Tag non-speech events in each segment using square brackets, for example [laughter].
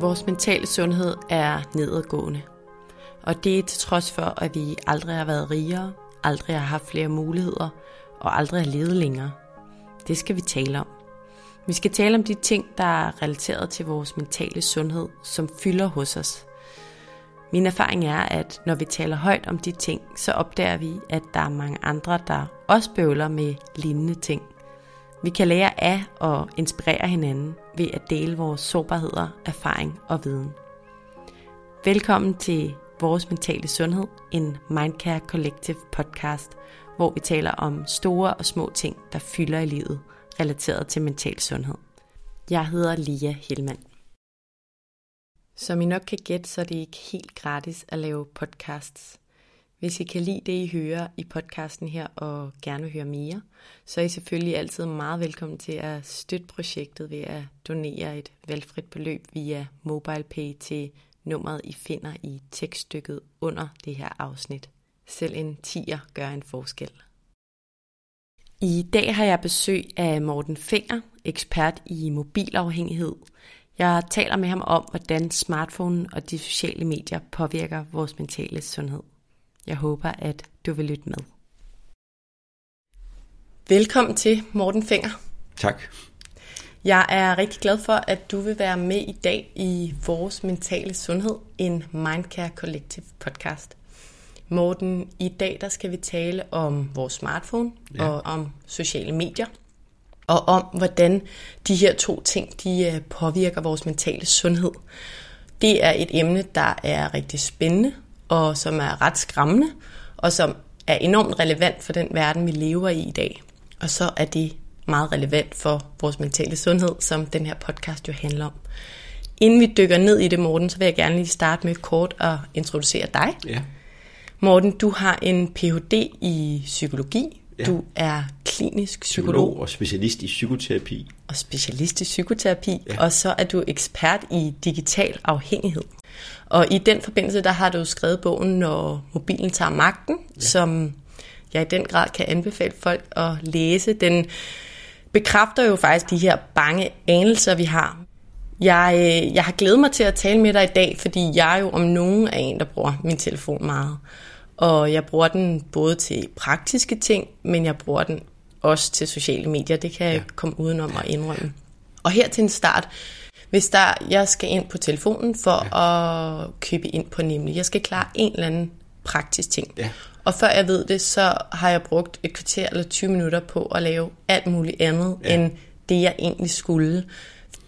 Vores mentale sundhed er nedadgående. Og det er til trods for, at vi aldrig har været rigere, aldrig har haft flere muligheder og aldrig har levet længere. Det skal vi tale om. Vi skal tale om de ting, der er relateret til vores mentale sundhed, som fylder hos os. Min erfaring er, at når vi taler højt om de ting, så opdager vi, at der er mange andre, der også bøvler med lignende ting. Vi kan lære af og inspirere hinanden ved at dele vores sårbarheder, erfaring og viden. Velkommen til Vores Mentale Sundhed, en Mindcare Collective podcast, hvor vi taler om store og små ting, der fylder i livet, relateret til mental sundhed. Jeg hedder Lia Hellmann. Som I nok kan gætte, så er det ikke helt gratis at lave podcasts. Hvis I kan lide det, I hører i podcasten her og gerne vil høre mere, så er I selvfølgelig altid meget velkommen til at støtte projektet ved at donere et valgfrit beløb via MobilePay til nummeret, I finder i tekststykket under det her afsnit. Selv en tier gør en forskel. I dag har jeg besøg af Morten Finger, ekspert i mobilafhængighed. Jeg taler med ham om, hvordan smartphone og de sociale medier påvirker vores mentale sundhed. Jeg håber, at du vil lytte med. Velkommen til, Morten Finger. Tak. Jeg er rigtig glad for, at du vil være med i dag i vores mentale sundhed, en Mindcare Collective podcast. Morten, i dag der skal vi tale om vores smartphone ja. og om sociale medier. Og om, hvordan de her to ting de øh, påvirker vores mentale sundhed. Det er et emne, der er rigtig spændende, og som er ret skræmmende, og som er enormt relevant for den verden, vi lever i i dag. Og så er det meget relevant for vores mentale sundhed, som den her podcast jo handler om. Inden vi dykker ned i det, Morten, så vil jeg gerne lige starte med kort at introducere dig. Ja. Morten, du har en Ph.D. i psykologi. Ja. Du er klinisk psykolog. psykolog og specialist i psykoterapi. Og specialist i psykoterapi. Ja. Og så er du ekspert i digital afhængighed. Og i den forbindelse, der har du skrevet bogen, Når mobilen tager magten, ja. som jeg i den grad kan anbefale folk at læse. Den bekræfter jo faktisk de her bange anelser, vi har. Jeg, øh, jeg har glædet mig til at tale med dig i dag, fordi jeg jo om nogen er en, der bruger min telefon meget. Og jeg bruger den både til praktiske ting, men jeg bruger den også til sociale medier. Det kan jeg ja. komme udenom at indrømme. Og her til en start, hvis der, jeg skal ind på telefonen for ja. at købe ind på nemlig, jeg skal klare en eller anden praktisk ting. Ja. Og før jeg ved det, så har jeg brugt et kvarter eller 20 minutter på at lave alt muligt andet, ja. end det jeg egentlig skulle.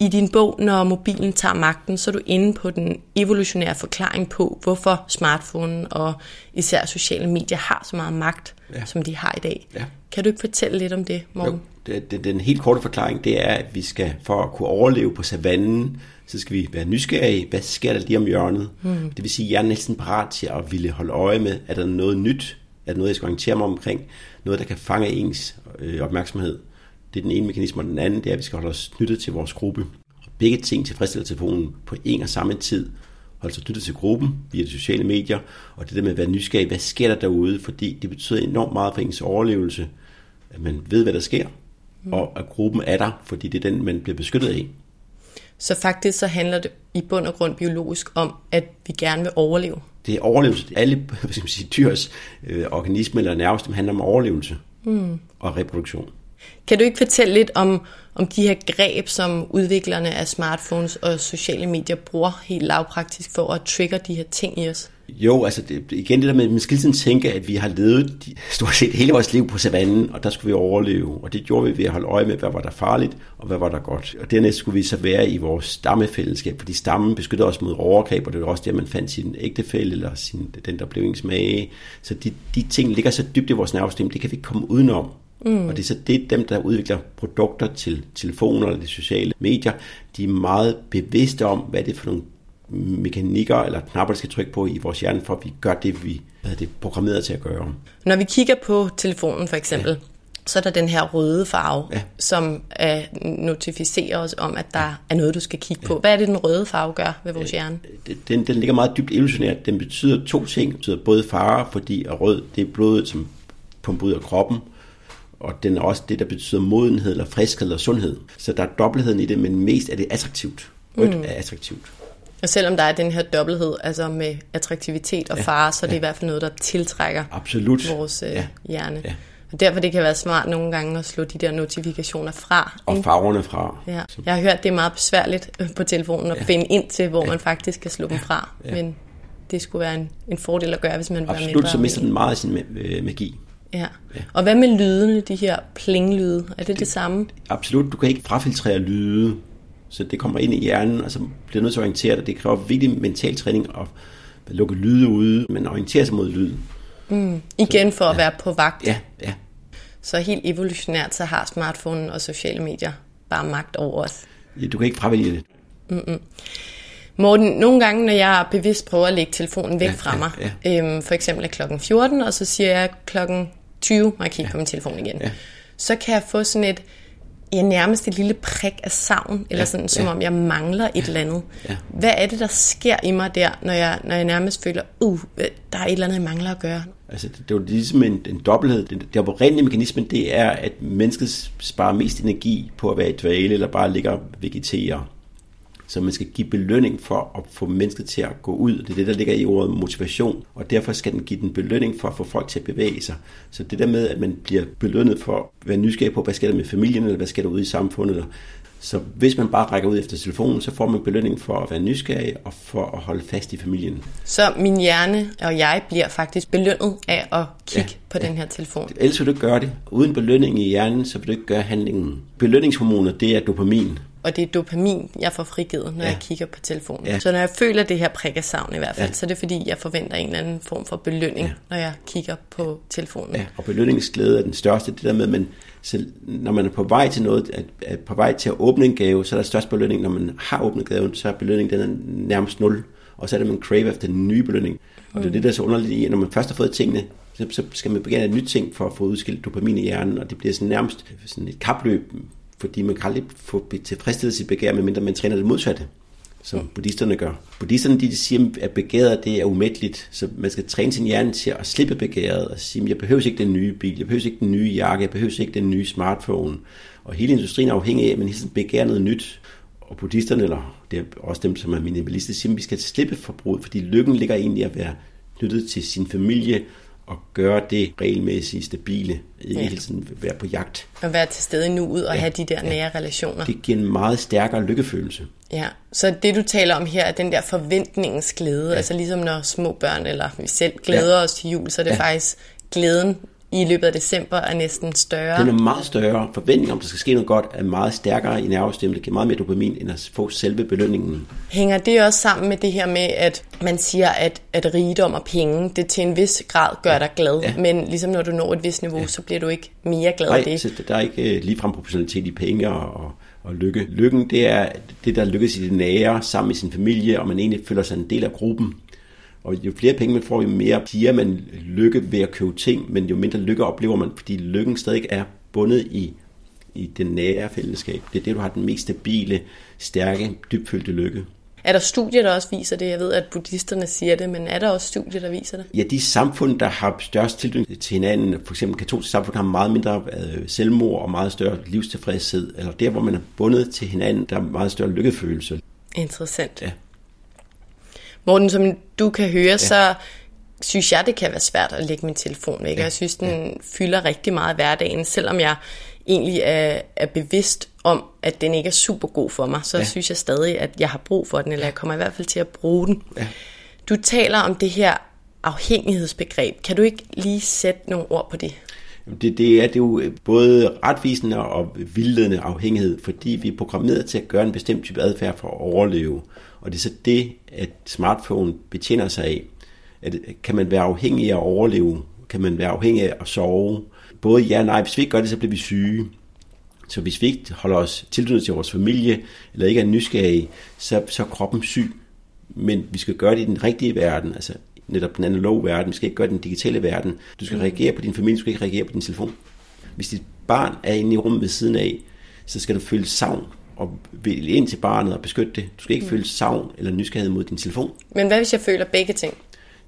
I din bog, når mobilen tager magten, så er du inde på den evolutionære forklaring på, hvorfor smartphonen og især sociale medier har så meget magt, ja. som de har i dag. Ja. Kan du ikke fortælle lidt om det, Morten? Jo, det, det, den helt korte forklaring, det er, at vi skal, for at kunne overleve på savannen, så skal vi være nysgerrige. Hvad sker der lige om hjørnet? Hmm. Det vil sige, at jeg er næsten parat til at ville holde øje med, er der noget nyt? Er der noget, jeg skal orientere mig omkring? Noget, der kan fange ens øh, opmærksomhed? Det er den ene mekanisme, og den anden, det er, at vi skal holde os knyttet til vores gruppe. Begge ting tilfredsstiller telefonen på en og samme tid. Holde sig knyttet til gruppen via de sociale medier, og det der med at være nysgerrig, hvad sker der derude? Fordi det betyder enormt meget for ens overlevelse, at man ved, hvad der sker, mm. og at gruppen er der, fordi det er den, man bliver beskyttet af. Så faktisk så handler det i bund og grund biologisk om, at vi gerne vil overleve. Det er overlevelse. Alle hvad skal man sige, dyrs øh, organisme eller nervesystem handler om overlevelse mm. og reproduktion. Kan du ikke fortælle lidt om, om de her greb, som udviklerne af smartphones og sociale medier bruger helt lavpraktisk for at trigge de her ting i os? Jo, altså det, igen det der med, at man skal sådan tænke, at vi har levet de, stort set hele vores liv på savannen, og der skulle vi overleve. Og det gjorde vi ved at holde øje med, hvad var der farligt, og hvad var der godt. Og dernæst skulle vi så være i vores stammefællesskab, fordi stammen beskyttede os mod overgreb, og det var også der, man fandt sin ægtefælle, eller sin, den, der blev ens mage. Så de, de ting ligger så dybt i vores nervesystem, det kan vi ikke komme udenom. Mm. Og det er så det, dem, der udvikler produkter til telefoner eller de sociale medier, de er meget bevidste om, hvad det er for nogle mekanikker eller knapper, der skal trykke på i vores hjerne, for at vi gør det, vi er det programmeret til at gøre. Når vi kigger på telefonen for eksempel, ja. så er der den her røde farve, ja. som uh, notificerer os om, at der ja. er noget, du skal kigge på. Hvad er det, den røde farve gør ved vores hjerne? Den, den ligger meget dybt evolutionært. Den betyder to ting. Den betyder både fare, fordi rød det er blodet, som pumper ud af kroppen, og den er også det, der betyder modenhed, eller friskhed, eller sundhed. Så der er dobbeltheden i det, men mest er det attraktivt. Rødt mm. er attraktivt. Og selvom der er den her dobbelthed, altså med attraktivitet og ja, fare, så er det ja. i hvert fald noget, der tiltrækker Absolut. vores øh, ja. hjerne. Ja. Og derfor det kan være smart nogle gange at slå de der notifikationer fra. Og farverne fra. Ja. Jeg har hørt, det er meget besværligt øh, på telefonen at ja. finde ind til, hvor ja. man faktisk kan slå ja. dem fra. Ja. Men det skulle være en, en fordel at gøre, hvis man vil Absolut, være mindre. så mister den meget sin øh, magi. Ja. ja. Og hvad med lydene, de her plinglyde? Er det det, det samme? Absolut, du kan ikke frafiltrere lyde. Så det kommer ind i hjernen, og så bliver nødt til at orientere dig. Det kræver virkelig mental træning at lukke lyde ude, men orientere sig mod lyd. Mm. Igen for at ja. være på vagt. Ja, ja. Så helt evolutionært, så har smartphonen og sociale medier bare magt over os. Ja, du kan ikke fravælge det. Mm-mm. Morten, nogle gange, når jeg bevidst prøver at lægge telefonen væk ja, fra mig, ja, ja. Øhm, for eksempel er klokken 14, og så siger jeg klokken 20, må jeg kigge ja. på min telefon igen, ja. så kan jeg få sådan et, ja, nærmest et lille prik af savn, eller sådan, som ja. om jeg mangler et eller andet. Ja. Hvad er det, der sker i mig der, når jeg, når jeg nærmest føler, uh, der er et eller andet, jeg mangler at gøre? Altså, det, det er jo ligesom en, en dobbelthed. Det, det oprindelige mekanismen, det er, at mennesket sparer mest energi på at være i dvale, eller bare ligger og vegetere. Så man skal give belønning for at få mennesket til at gå ud. Det er det, der ligger i ordet motivation. Og derfor skal den give den belønning for at få folk til at bevæge sig. Så det der med, at man bliver belønnet for at være nysgerrig på, hvad sker der med familien, eller hvad sker der ude i samfundet. Så hvis man bare rækker ud efter telefonen, så får man belønning for at være nysgerrig og for at holde fast i familien. Så min hjerne og jeg bliver faktisk belønnet af at kigge ja, på ja. den her telefon? Ellers vil du ikke gøre det. Uden belønning i hjernen, så vil du ikke gøre handlingen. Belønningshormoner, det er dopamin og det er dopamin, jeg får frigivet, når ja. jeg kigger på telefonen. Ja. Så når jeg føler det her prik af savn i hvert fald, ja. så er det fordi, jeg forventer en eller anden form for belønning, ja. når jeg kigger på telefonen. Ja, og belønningsglæde er den største. Det der med, at man, så når man er på vej til noget, at, at på vej til at åbne en gave, så er der størst belønning. Når man har åbnet gaven, så er belønningen den er nærmest nul. Og så er det, man crave efter den nye belønning. Og det er det, der er så underligt i, at når man først har fået tingene, så, så skal man begynde et nyt ting for at få udskilt dopamin i hjernen, og det bliver sådan nærmest sådan et kapløb fordi man kan aldrig få tilfredsstillet sit begær, medmindre man træner det modsatte, som buddhisterne gør. Buddhisterne de siger, at begæret det er umætteligt, så man skal træne sin hjerne til at slippe begæret og sige, jeg behøver ikke den nye bil, jeg behøver ikke den nye jakke, jeg behøver ikke den nye smartphone. Og hele industrien er afhængig af, at man hele tiden begærer noget nyt. Og buddhisterne, eller det er også dem, som er minimalister, siger, at vi skal slippe forbruget, fordi lykken ligger egentlig at være knyttet til sin familie, at gøre det regelmæssigt stabile, ikke ja. hele tiden være på jagt. Og være til stede nu ud og ja. have de der nære ja. relationer. Det giver en meget stærkere lykkefølelse. Ja, så det du taler om her er den der forventningens glæde, ja. altså ligesom når små børn eller vi selv glæder ja. os til jul, så er det ja. faktisk glæden i løbet af december er næsten større. Den er meget større. Forventningen om, der skal ske noget godt, er meget stærkere i nervesystemet. Det giver meget mere dopamin, end at få selve belønningen. Hænger det også sammen med det her med, at man siger, at, at rigdom og penge, det til en vis grad gør dig glad, ja. men ligesom når du når et vis niveau, ja. så bliver du ikke mere glad Nej, af det. Så der er ikke uh, ligefrem proportionalitet i penge og, og lykke. Lykken, det er det, der lykkes i det nære, sammen med sin familie, og man egentlig føler sig en del af gruppen. Og jo flere penge man får, jo mere giver man lykke ved at købe ting, men jo mindre lykke oplever man, fordi lykken stadig er bundet i, i det nære fællesskab. Det er det, du har den mest stabile, stærke, dybfølte lykke. Er der studier, der også viser det? Jeg ved, at buddhisterne siger det, men er der også studier, der viser det? Ja, de samfund, der har størst tilknytning til hinanden, for eksempel katolske samfund, har meget mindre øh, selvmord og meget større livstilfredshed, eller der, hvor man er bundet til hinanden, der er meget større lykkefølelse. Interessant. Ja. Morten, som du kan høre, ja. så synes jeg, det kan være svært at lægge min telefon væk. Ja. Jeg synes, den ja. fylder rigtig meget i hverdagen, selvom jeg egentlig er, er bevidst om, at den ikke er super god for mig, så ja. synes jeg stadig, at jeg har brug for den, eller jeg kommer i hvert fald til at bruge den. Ja. Du taler om det her afhængighedsbegreb. Kan du ikke lige sætte nogle ord på det? Det, det, er, det er jo både retvisende og vildledende afhængighed, fordi vi er programmeret til at gøre en bestemt type adfærd for at overleve. Og det er så det, at smartphone betjener sig af. At, kan man være afhængig af at overleve? Kan man være afhængig af at sove? Både ja og nej. Hvis vi ikke gør det, så bliver vi syge. Så hvis vi ikke holder os tilknyttet til vores familie, eller ikke er nysgerrige, så, så er kroppen syg. Men vi skal gøre det i den rigtige verden, altså netop den analoge verden. Vi skal ikke gøre det i den digitale verden. Du skal reagere på din familie, du skal ikke reagere på din telefon. Hvis dit barn er inde i rummet ved siden af, så skal du føle savn og vælge ind til barnet og beskytte det. Du skal ikke mm. føle savn eller nysgerrighed mod din telefon. Men hvad hvis jeg føler begge ting?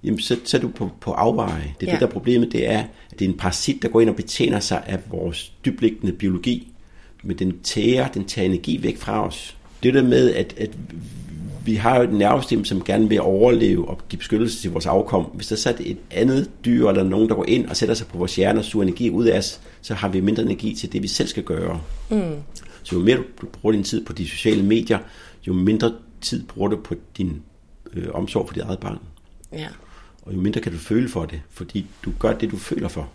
Jamen, så, så er du på, på afveje. Det er ja. det, der er problemet, det er, at det er en parasit, der går ind og betjener sig af vores dybliggende biologi. Men den tærer, den tager energi væk fra os. Det der med, at, at vi har jo et nervesystem, som gerne vil overleve og give beskyttelse til vores afkom. Hvis der så er et andet dyr eller nogen, der går ind og sætter sig på vores hjerne og suger energi ud af os, så har vi mindre energi til det, vi selv skal gøre. Mm. Så jo mere du bruger din tid på de sociale medier, jo mindre tid bruger du på din øh, omsorg for dit eget barn. Ja. Og jo mindre kan du føle for det, fordi du gør det, du føler for.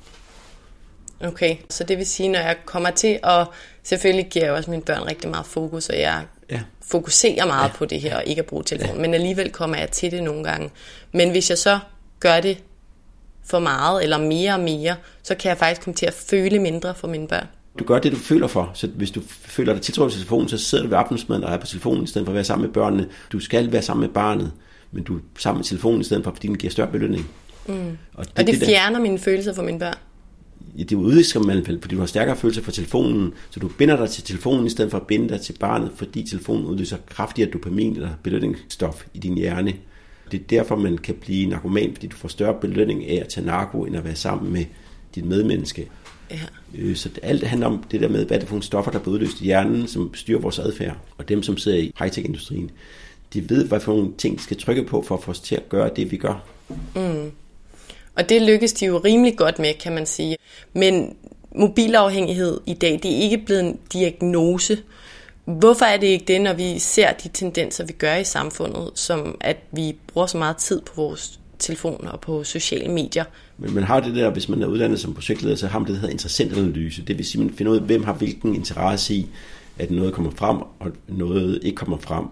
Okay, så det vil sige, når jeg kommer til, og selvfølgelig giver jeg også mine børn rigtig meget fokus, og jeg ja. fokuserer meget ja. på det her, og ikke at bruge telefonen, ja. men alligevel kommer jeg til det nogle gange. Men hvis jeg så gør det for meget, eller mere og mere, så kan jeg faktisk komme til at føle mindre for mine børn. Du gør det, du føler for. Så hvis du føler dig tiltrukket til telefonen, så sidder du ved aftensmaden og er på telefonen, i stedet for at være sammen med børnene. Du skal være sammen med barnet, men du er sammen med telefonen, i stedet for, fordi den giver større belønning. Mm. Og det, og det, det fjerner der, mine følelser for mine børn? Ja, det udvisker man, fordi du har stærkere følelser for telefonen, så du binder dig til telefonen, i stedet for at binde dig til barnet, fordi telefonen udløser kraftigere dopamin eller belønningsstof i din hjerne. Det er derfor, man kan blive narkoman, fordi du får større belønning af at tage narko, end at være sammen med dit medmenneske. Ja. Øh, så alt handler om det der med, hvad det er for nogle stoffer, der bliver udløst i hjernen, som styrer vores adfærd. Og dem, som sidder i high-tech-industrien, de ved, hvad for nogle ting de skal trykke på, for at få os til at gøre det, vi gør. Mm. Og det lykkes de jo rimelig godt med, kan man sige. Men mobilafhængighed i dag, det er ikke blevet en diagnose. Hvorfor er det ikke det, når vi ser de tendenser, vi gør i samfundet, som at vi bruger så meget tid på vores telefoner og på sociale medier? Men man har det der, hvis man er uddannet som projektleder, så har man det, der hedder interessant analyse. Det vil sige, man finder ud af, hvem har hvilken interesse i, at noget kommer frem, og noget ikke kommer frem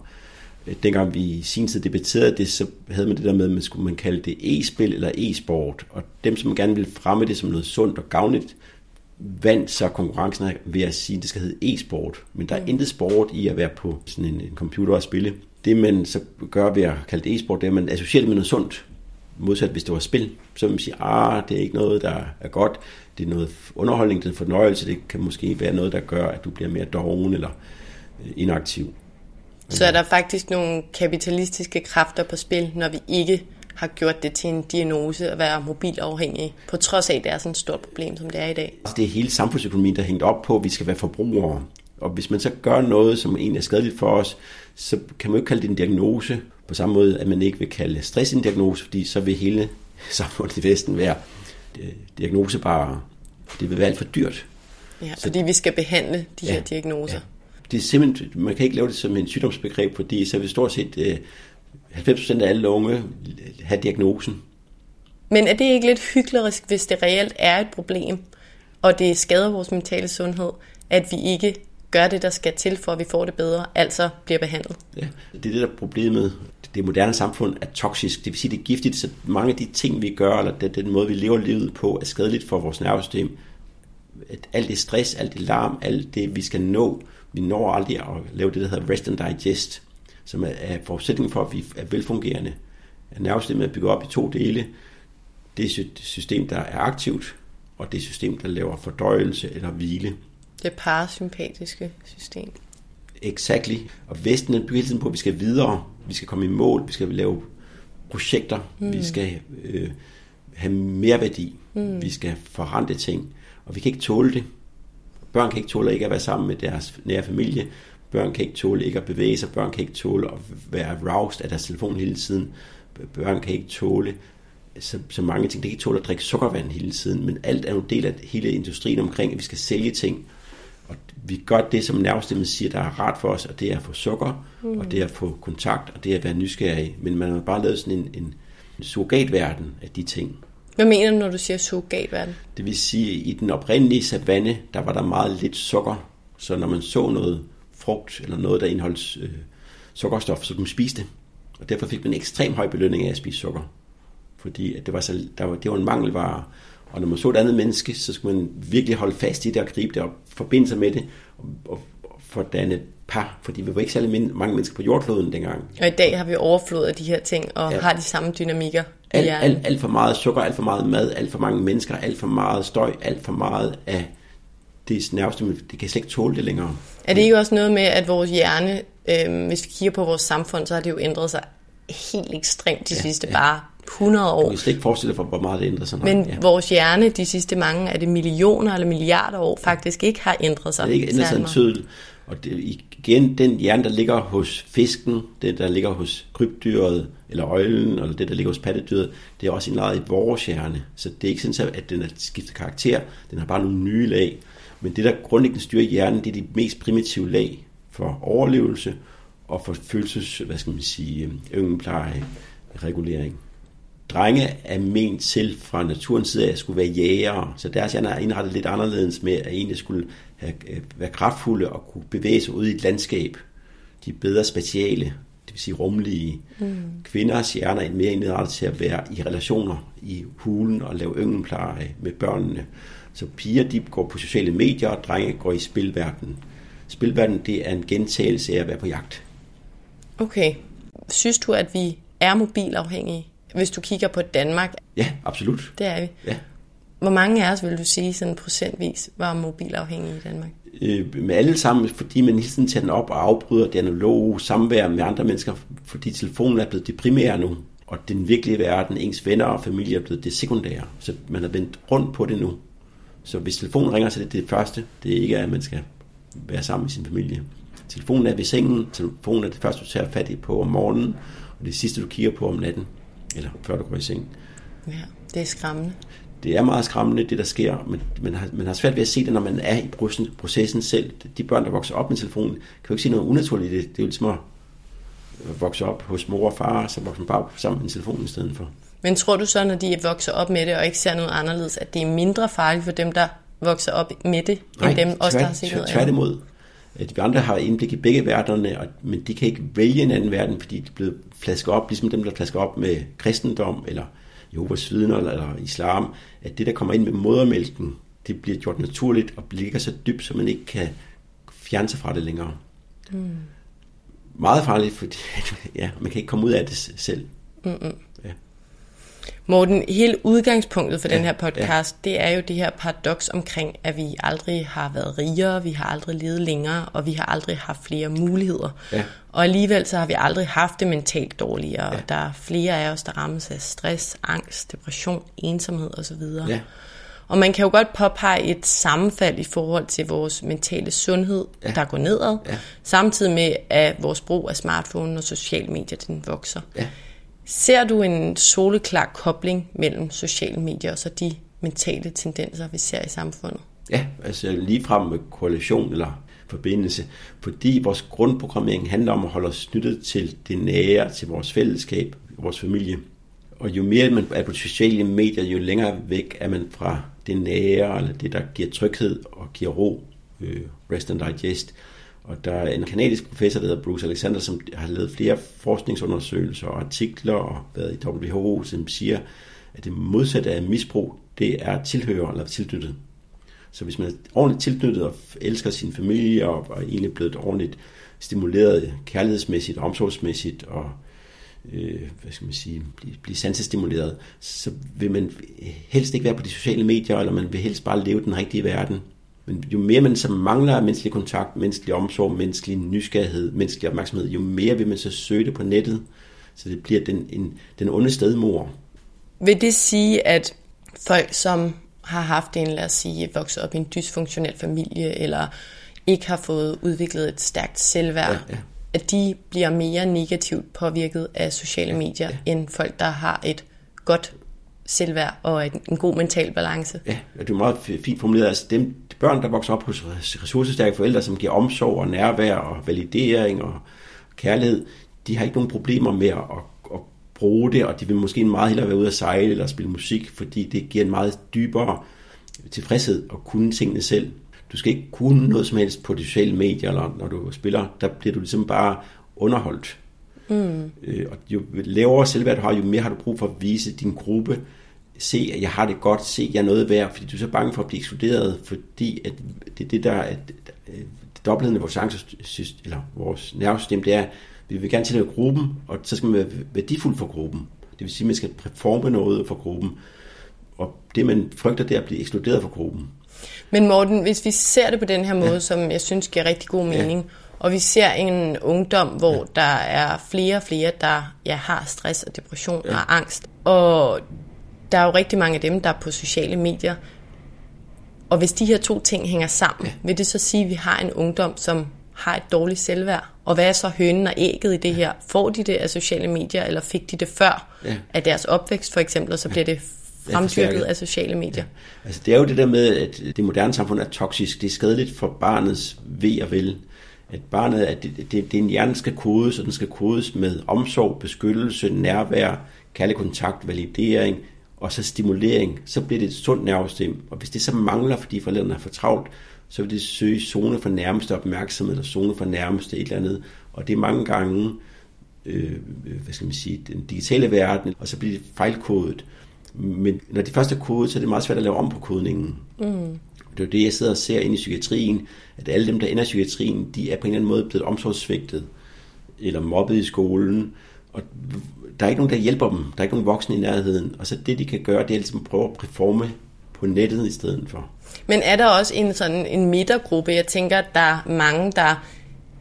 dengang vi i sin tid debatterede det, så havde man det der med, at man skulle man kalde det e-spil eller e-sport. Og dem, som gerne ville fremme det som noget sundt og gavnligt, vandt så konkurrencen ved at sige, at det skal hedde e-sport. Men der er mm. intet sport i at være på sådan en, en computer og spille. Det man så gør ved at kalde det e-sport, det er, at man associerer det med noget sundt. Modsat hvis det var spil, så vil man sige, ah, det er ikke noget, der er godt. Det er noget underholdning, det er fornøjelse. Det kan måske være noget, der gør, at du bliver mere doven eller øh, inaktiv. Så er der faktisk nogle kapitalistiske kræfter på spil, når vi ikke har gjort det til en diagnose at være mobilafhængig, på trods af, at det er sådan et stort problem, som det er i dag. Altså, det er hele samfundsøkonomien, der er hængt op på, at vi skal være forbrugere. Og hvis man så gør noget, som egentlig er skadeligt for os, så kan man jo ikke kalde det en diagnose, på samme måde, at man ikke vil kalde stress en diagnose, fordi så vil hele [laughs] samfundet i Vesten være øh, diagnosebare. Det vil være alt for dyrt. Ja, fordi vi skal behandle de ja, her diagnoser. Ja det er simpelthen, man kan ikke lave det som en sygdomsbegreb, fordi så vil stort set øh, 90% af alle unge have diagnosen. Men er det ikke lidt hyklerisk, hvis det reelt er et problem, og det skader vores mentale sundhed, at vi ikke gør det, der skal til, for at vi får det bedre, altså bliver behandlet? Ja, det er det, der er problemet. Det moderne samfund er toksisk, det vil sige, det er giftigt, så mange af de ting, vi gør, eller den, den måde, vi lever livet på, er skadeligt for vores nervesystem. At alt det stress, alt det larm, alt det, vi skal nå, vi når aldrig at lave det, der hedder rest and digest, som er, er forudsætningen for, at vi er velfungerende. Nervesystemet er bygget op i to dele. Det er et system, der er aktivt, og det et system, der laver fordøjelse eller hvile. Det parasympatiske system. Exactly. Og Vesten er hele tiden på, at vi skal videre. Vi skal komme i mål. Vi skal lave projekter. Mm. Vi skal øh, have mere værdi. Mm. Vi skal forrente ting. Og vi kan ikke tåle det. Børn kan ikke tåle ikke at være sammen med deres nære familie. Børn kan ikke tåle ikke at bevæge sig. Børn kan ikke tåle at være roused af deres telefon hele tiden. Børn kan ikke tåle så, så mange ting. De kan ikke tåle at drikke sukkervand hele tiden, men alt er jo en del af hele industrien omkring, at vi skal sælge ting. Og vi gør det, som nervestemmen siger, der er rart for os, og det er at få sukker, mm. og det er at få kontakt, og det er at være nysgerrig. Men man har bare lavet sådan en, en surrogatverden af de ting. Hvad mener du, når du siger surrogatverden? Det vil sige, at i den oprindelige savanne, der var der meget lidt sukker. Så når man så noget frugt, eller noget, der indeholdt øh, sukkerstof, så kunne man spise det. Og derfor fik man en ekstrem høj belønning af at spise sukker. Fordi at det, var så, der var, det var en mangelvare. Og når man så et andet menneske, så skulle man virkelig holde fast i det og gribe det og forbinde sig med det og, og, og få dannet par, fordi vi var ikke særlig mange mennesker på jordkloden dengang. Og i dag har vi overflod af de her ting, og ja. har de samme dynamikker. Alt, alt, alt for meget sukker, alt for meget mad, alt for mange mennesker, alt for meget støj, alt for meget af det nervestemme, det kan slet ikke tåle det længere. Er det ikke også noget med, at vores hjerne, øh, hvis vi kigger på vores samfund, så har det jo ændret sig helt ekstremt de ja, sidste ja. bare 100 år. Du kan ikke forestille dig, hvor meget det ændrer sig. Men ja. vores hjerne de sidste mange, er det millioner eller milliarder år, faktisk ikke har ændret sig. Det er ikke ændret sig en tydel. Og det, igen, den hjerne, der ligger hos fisken, det der ligger hos krybdyret, eller øjlen, eller det, der ligger hos pattedyret, det er også indlejret i vores hjerne. Så det er ikke sådan, at den har skiftet karakter, den har bare nogle nye lag. Men det, der grundlæggende styrer hjernen, det er de mest primitive lag for overlevelse og for følelses, hvad skal man sige, ynglepleje, regulering. Drenge er ment til fra naturens side af at skulle være jægere, så deres hjerne er indrettet lidt anderledes med, at egentlig skulle have, øh, være kraftfulde og kunne bevæge sig ud i et landskab. De er bedre spatiale, det vil sige rumlige. Mm. Kvinders hjerner er mere indrettet til at være i relationer i hulen og lave ynglepleje med børnene. Så piger de går på sociale medier, og drenge går i spilverdenen. Spilverdenen det er en gentagelse af at være på jagt. Okay. Synes du, at vi er mobilafhængige? Hvis du kigger på Danmark. Ja, absolut. Det er vi. Ja. Hvor mange af os, vil du sige, sådan procentvis var mobilafhængige i Danmark? Øh, med alle sammen, fordi man hele tiden tager den op og afbryder det analoge samvær med andre mennesker, fordi telefonen er blevet det primære nu. Og den virkelige verden, ens venner og familie er blevet det sekundære. Så man har vendt rundt på det nu. Så hvis telefonen ringer, så er det det første. Det er ikke, at man skal være sammen med sin familie. Telefonen er ved sengen. Telefonen er det første, du tager fat i på om morgenen. Og det sidste, du kigger på om natten. Eller før du går i seng. Ja, det er skræmmende. Det er meget skræmmende, det der sker. Men man har, man har svært ved at se det, når man er i processen selv. De børn, der vokser op med telefonen, kan jo ikke se noget unaturligt i det. Det er jo ligesom at vokse op hos mor og far, så vokser man bare sammen med en telefon i stedet for. Men tror du så, når de vokser op med det, og ikke ser noget anderledes, at det er mindre farligt for dem, der vokser op med det, Nej, end dem, os, der har set noget tværtimod. At vi andre har indblik i begge verdenerne, men de kan ikke vælge en anden verden, fordi de er blevet flasket op, ligesom dem, der flasker op med kristendom, eller Jehovas vidner, eller islam, at det, der kommer ind med modermælken, det bliver gjort naturligt og ligger så dybt, så man ikke kan fjerne sig fra det længere. Mm. Meget farligt, fordi [laughs] ja, man kan ikke komme ud af det selv. Mm-mm. Morten, hele udgangspunktet for ja, den her podcast, ja. det er jo det her paradoks omkring, at vi aldrig har været rigere, vi har aldrig levet længere, og vi har aldrig haft flere muligheder. Ja. Og alligevel så har vi aldrig haft det mentalt dårligere, ja. og der er flere af os, der rammes af stress, angst, depression, ensomhed osv. Ja. Og man kan jo godt påpege et sammenfald i forhold til vores mentale sundhed, ja. der går nedad, ja. samtidig med, at vores brug af smartphone og sociale medier, den vokser. Ja. Ser du en soleklar kobling mellem sociale medier og så de mentale tendenser, vi ser i samfundet? Ja, altså lige frem med koalition eller forbindelse, fordi vores grundprogrammering handler om at holde os knyttet til det nære, til vores fællesskab, vores familie. Og jo mere man er på sociale medier, jo længere væk er man fra det nære, eller det, der giver tryghed og giver ro, øh, rest and digest. Og der er en kanadisk professor, der hedder Bruce Alexander, som har lavet flere forskningsundersøgelser og artikler og været i WHO, som siger, at det modsatte af misbrug, det er tilhører eller tilknyttet. Så hvis man er ordentligt tilknyttet og elsker sin familie og er egentlig blevet ordentligt stimuleret kærlighedsmæssigt og omsorgsmæssigt og øh, hvad skal man sige, blive, blive sansestimuleret, så vil man helst ikke være på de sociale medier, eller man vil helst bare leve den rigtige verden. Men jo mere man så mangler menneskelig kontakt, menneskelig omsorg, menneskelig nysgerrighed, menneskelig opmærksomhed, jo mere vil man så søge det på nettet. Så det bliver den, en, den onde stedmor. Vil det sige, at folk, som har haft en, lad os sige, vokset op i en dysfunktionel familie, eller ikke har fået udviklet et stærkt selvværd, ja, ja. at de bliver mere negativt påvirket af sociale medier, ja. end folk, der har et godt selvværd og en god mental balance. Ja, det er meget fint formuleret. Altså dem, børn, der vokser op hos ressourcestærke forældre, som giver omsorg og nærvær og validering og kærlighed, de har ikke nogen problemer med at, at bruge det, og de vil måske meget hellere være ude at sejle eller spille musik, fordi det giver en meget dybere tilfredshed at kunne tingene selv. Du skal ikke kunne noget som helst på de sociale medier, eller når du spiller, der bliver du ligesom bare underholdt. Mm. Øh, og jo lavere selvværd du har, jo mere har du brug for at vise din gruppe, se, at jeg har det godt, se, at jeg er noget værd, fordi du er så bange for at blive ekskluderet, fordi at det er det, der er dobbeltheden af vores, angst, eller vores nervesystem, det er, vi vil gerne tilhøre gruppen, og så skal man være værdifuld for gruppen. Det vil sige, at man skal performe noget for gruppen. Og det, man frygter, det er at blive ekskluderet fra gruppen. Men Morten, hvis vi ser det på den her måde, ja. som jeg synes giver rigtig god mening, ja. og vi ser en ungdom, hvor ja. der er flere og flere, der ja, har stress og depression ja. og angst, og der er jo rigtig mange af dem, der er på sociale medier, og hvis de her to ting hænger sammen, ja. vil det så sige, at vi har en ungdom, som har et dårligt selvværd? Og hvad er så hønen og ægget i det her? Får de det af sociale medier, eller fik de det før ja. af deres opvækst for eksempel, og så bliver det fremdyrket af sociale medier? Ja. Altså det er jo det der med, at det moderne samfund er toksisk. Det er skadeligt for barnets ved og vel. At barnet, at det, det, det en hjerne skal kodes, og den skal kodes med omsorg, beskyttelse, nærvær, kærlig kontakt, validering, og så stimulering, så bliver det et sundt nervesystem. Og hvis det så mangler, fordi forældrene er for travlt, så vil det søge zone for nærmeste opmærksomhed, eller zone for nærmeste et eller andet. Og det er mange gange, øh, hvad skal man sige, den digitale verden, og så bliver det fejlkodet. Men når de først er kodet, så er det meget svært at lave om på kodningen. Mm. Det er det, jeg sidder og ser ind i psykiatrien, at alle dem, der ender i psykiatrien, de er på en eller anden måde blevet omsorgssvigtet, eller mobbet i skolen, og der er ikke nogen, der hjælper dem. Der er ikke nogen voksne i nærheden. Og så det, de kan gøre, det er ligesom at prøve at performe på nettet i stedet for. Men er der også en sådan en midtergruppe? Jeg tænker, at der er mange, der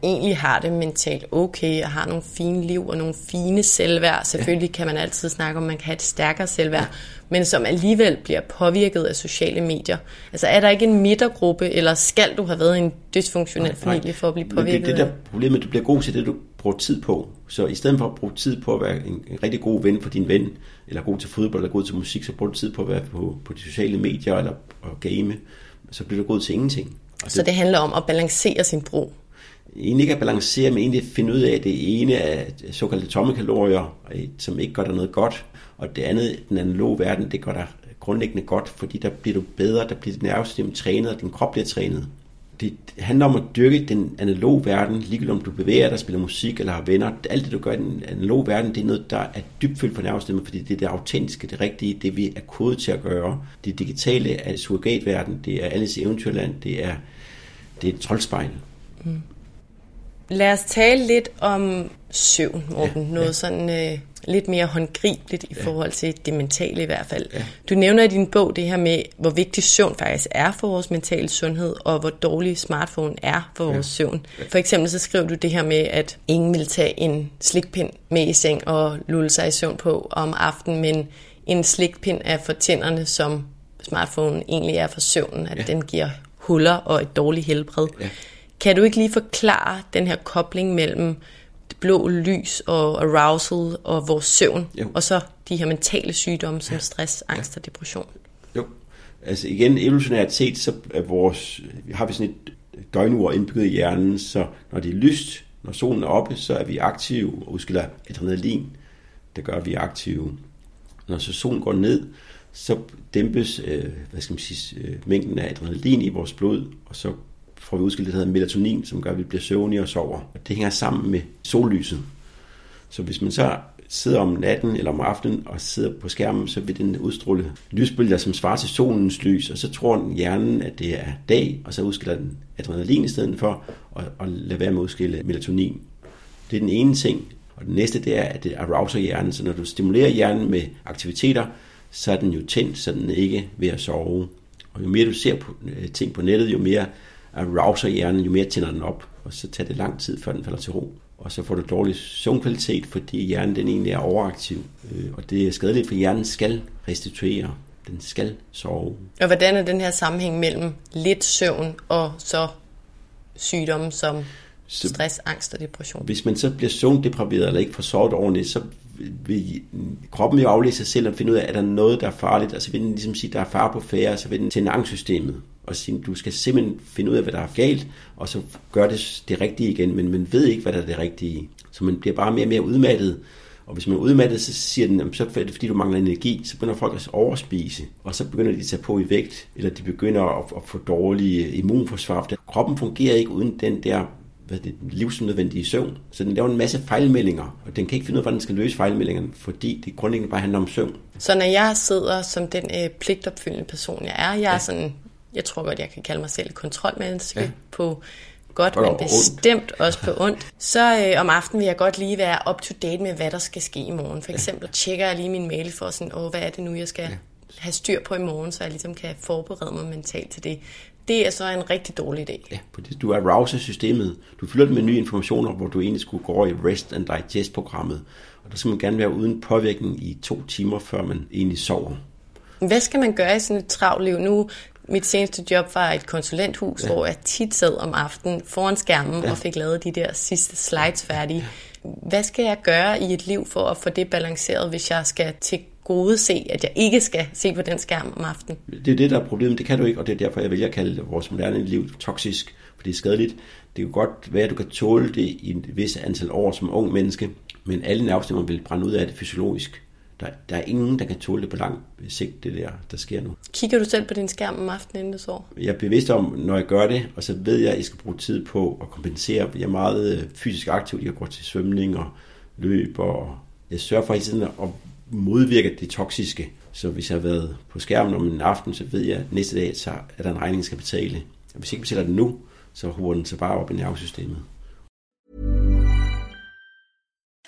egentlig har det mentalt okay, og har nogle fine liv og nogle fine selvværd. Selvfølgelig kan man altid snakke om, at man kan have et stærkere selvværd, men som alligevel bliver påvirket af sociale medier. Altså er der ikke en midtergruppe, eller skal du have været i en dysfunktionel nej, familie for at blive påvirket? Men det, det der problemet, du bliver god til det, du bruger tid på. Så i stedet for at bruge tid på at være en, en rigtig god ven for din ven, eller god til fodbold, eller god til musik, så bruger du tid på at være på, på de sociale medier, eller at game, så bliver du god til ingenting. Og så det, det handler om at balancere sin brug? egentlig ikke at balancere, men egentlig finde ud af, at det ene er såkaldte tomme kalorier, som ikke gør dig noget godt, og det andet, den analoge verden, det gør dig grundlæggende godt, fordi der bliver du bedre, der bliver dit nervesystem trænet, og din krop bliver trænet. Det handler om at dyrke den analoge verden, ligegyldigt om du bevæger dig, spiller musik eller har venner. Alt det, du gør i den analoge verden, det er noget, der er dybfølt for nervesystemet, fordi det er det autentiske, det rigtige, det vi er kodet til at gøre. Det digitale er surrogatverden, det er alles eventyrland, det er, det er et troldspejl. Mm. Lad os tale lidt om søvn, Morten. Ja, Noget ja. sådan øh, lidt mere håndgribeligt i ja. forhold til det mentale i hvert fald. Ja. Du nævner i din bog det her med, hvor vigtig søvn faktisk er for vores mentale sundhed, og hvor dårlig smartphone er for vores ja. søvn. For eksempel så skriver du det her med, at ingen vil tage en slikpind med i seng og lulle sig i søvn på om aftenen, men en slikpind er for tænderne, som smartphone egentlig er for søvnen, at ja. den giver huller og et dårligt helbred. Ja. Kan du ikke lige forklare den her kobling mellem det blå lys og arousal og vores søvn, jo. og så de her mentale sygdomme som stress, angst og depression? Jo, altså igen, evolutionært set, så er vores, har vi sådan et døgnur indbygget i hjernen, så når det er lyst, når solen er oppe, så er vi aktive og udskiller adrenalin, der gør, at vi er aktive. Når så solen går ned, så dæmpes øh, hvad skal man sige, øh, mængden af adrenalin i vores blod, og så får vi udskilt det, der hedder melatonin, som gør, at vi bliver søvnige og sover. Og det hænger sammen med sollyset. Så hvis man så sidder om natten eller om aftenen og sidder på skærmen, så vil den udstråle lysbølger, som svarer til solens lys, og så tror den hjernen, at det er dag, og så udskiller den adrenalin i stedet for, og, og lader være med at udskille melatonin. Det er den ene ting. Og den næste, det er, at det arouser hjernen, så når du stimulerer hjernen med aktiviteter, så er den jo tændt, så den ikke ved at sove. Og jo mere du ser på, øh, ting på nettet, jo mere rouser hjernen, jo mere tænder den op, og så tager det lang tid, før den falder til ro. Og så får du dårlig søvnkvalitet, fordi hjernen den egentlig er overaktiv. Øh, og det er skadeligt, for hjernen skal restituere. Den skal sove. Og hvordan er den her sammenhæng mellem lidt søvn og så sygdomme som stress, angst og depression? Hvis man så bliver søvndepriveret eller ikke får sovet ordentligt, så vil kroppen jo aflæse sig selv og finde ud af, er der noget, der er farligt, og så vil den ligesom sige, der er far på færre, så vil den tænde angstsystemet og sige, du skal simpelthen finde ud af, hvad der er galt, og så gør det det rigtige igen, men man ved ikke, hvad der er det rigtige. Så man bliver bare mere og mere udmattet, og hvis man er udmattet, så siger den, så er det fordi, du mangler energi, så begynder folk at overspise, og så begynder de at tage på i vægt, eller de begynder at, at få dårlige immunforsvar. Kroppen fungerer ikke uden den der hvad det, livsnødvendige søvn. Så den laver en masse fejlmeldinger, og den kan ikke finde ud af, hvordan den skal løse fejlmeldingerne, fordi det grundlæggende bare handler om søvn. Så når jeg sidder som den øh, pligtopfyldende person, jeg er, jeg ja. er sådan, jeg tror godt, jeg kan kalde mig selv kontrolmenneske ja. på godt, men bestemt ondt. også på ondt. Så øh, om aftenen vil jeg godt lige være up to date med, hvad der skal ske i morgen. For eksempel ja. tjekker jeg lige min mail for sådan, åh, hvad er det nu, jeg skal ja. have styr på i morgen, så jeg ligesom kan forberede mig mentalt til det. Det er så en rigtig dårlig idé. Ja, fordi du arouser systemet. Du fylder det med nye informationer, hvor du egentlig skulle gå over i rest and digest programmet. Og der skal man gerne være uden påvirkning i to timer, før man egentlig sover. Hvad skal man gøre i sådan et travlt liv? Nu mit seneste job var et konsulenthus, ja. hvor jeg tit sad om aftenen foran skærmen ja. og fik lavet de der sidste slides færdige. Hvad skal jeg gøre i et liv for at få det balanceret, hvis jeg skal til gode se, at jeg ikke skal se på den skærm om aftenen? Det er det, der er problemet. Det kan du ikke, og det er derfor, jeg vælger at kalde vores moderne liv toksisk, for det er skadeligt. Det kan godt være, at du kan tåle det i et vis antal år som ung menneske, men alle nervestemmer vil brænde ud af det fysiologisk. Der, der er ingen, der kan tåle det på lang sigt, det der, der sker nu. Kigger du selv på din skærm om aftenen, inden du sover? Jeg er bevidst om, når jeg gør det, og så ved jeg, at jeg skal bruge tid på at kompensere. Jeg er meget øh, fysisk aktiv. Jeg går til svømning og løb, og jeg sørger for hele tiden at modvirke det toksiske. Så hvis jeg har været på skærmen om en aften, så ved jeg, at næste dag så er der en regning, jeg skal betale. Og hvis jeg ikke betaler den nu, så huer den sig bare op i nervesystemet.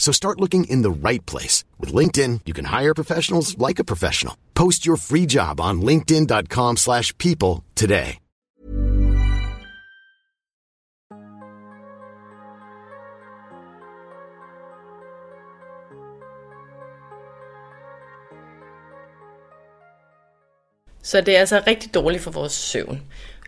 So start looking in the right place. With LinkedIn, you can hire professionals like a professional. Post your free job on linkedin.com slash people today. Så det er altså rigtig dårligt for vores søvn.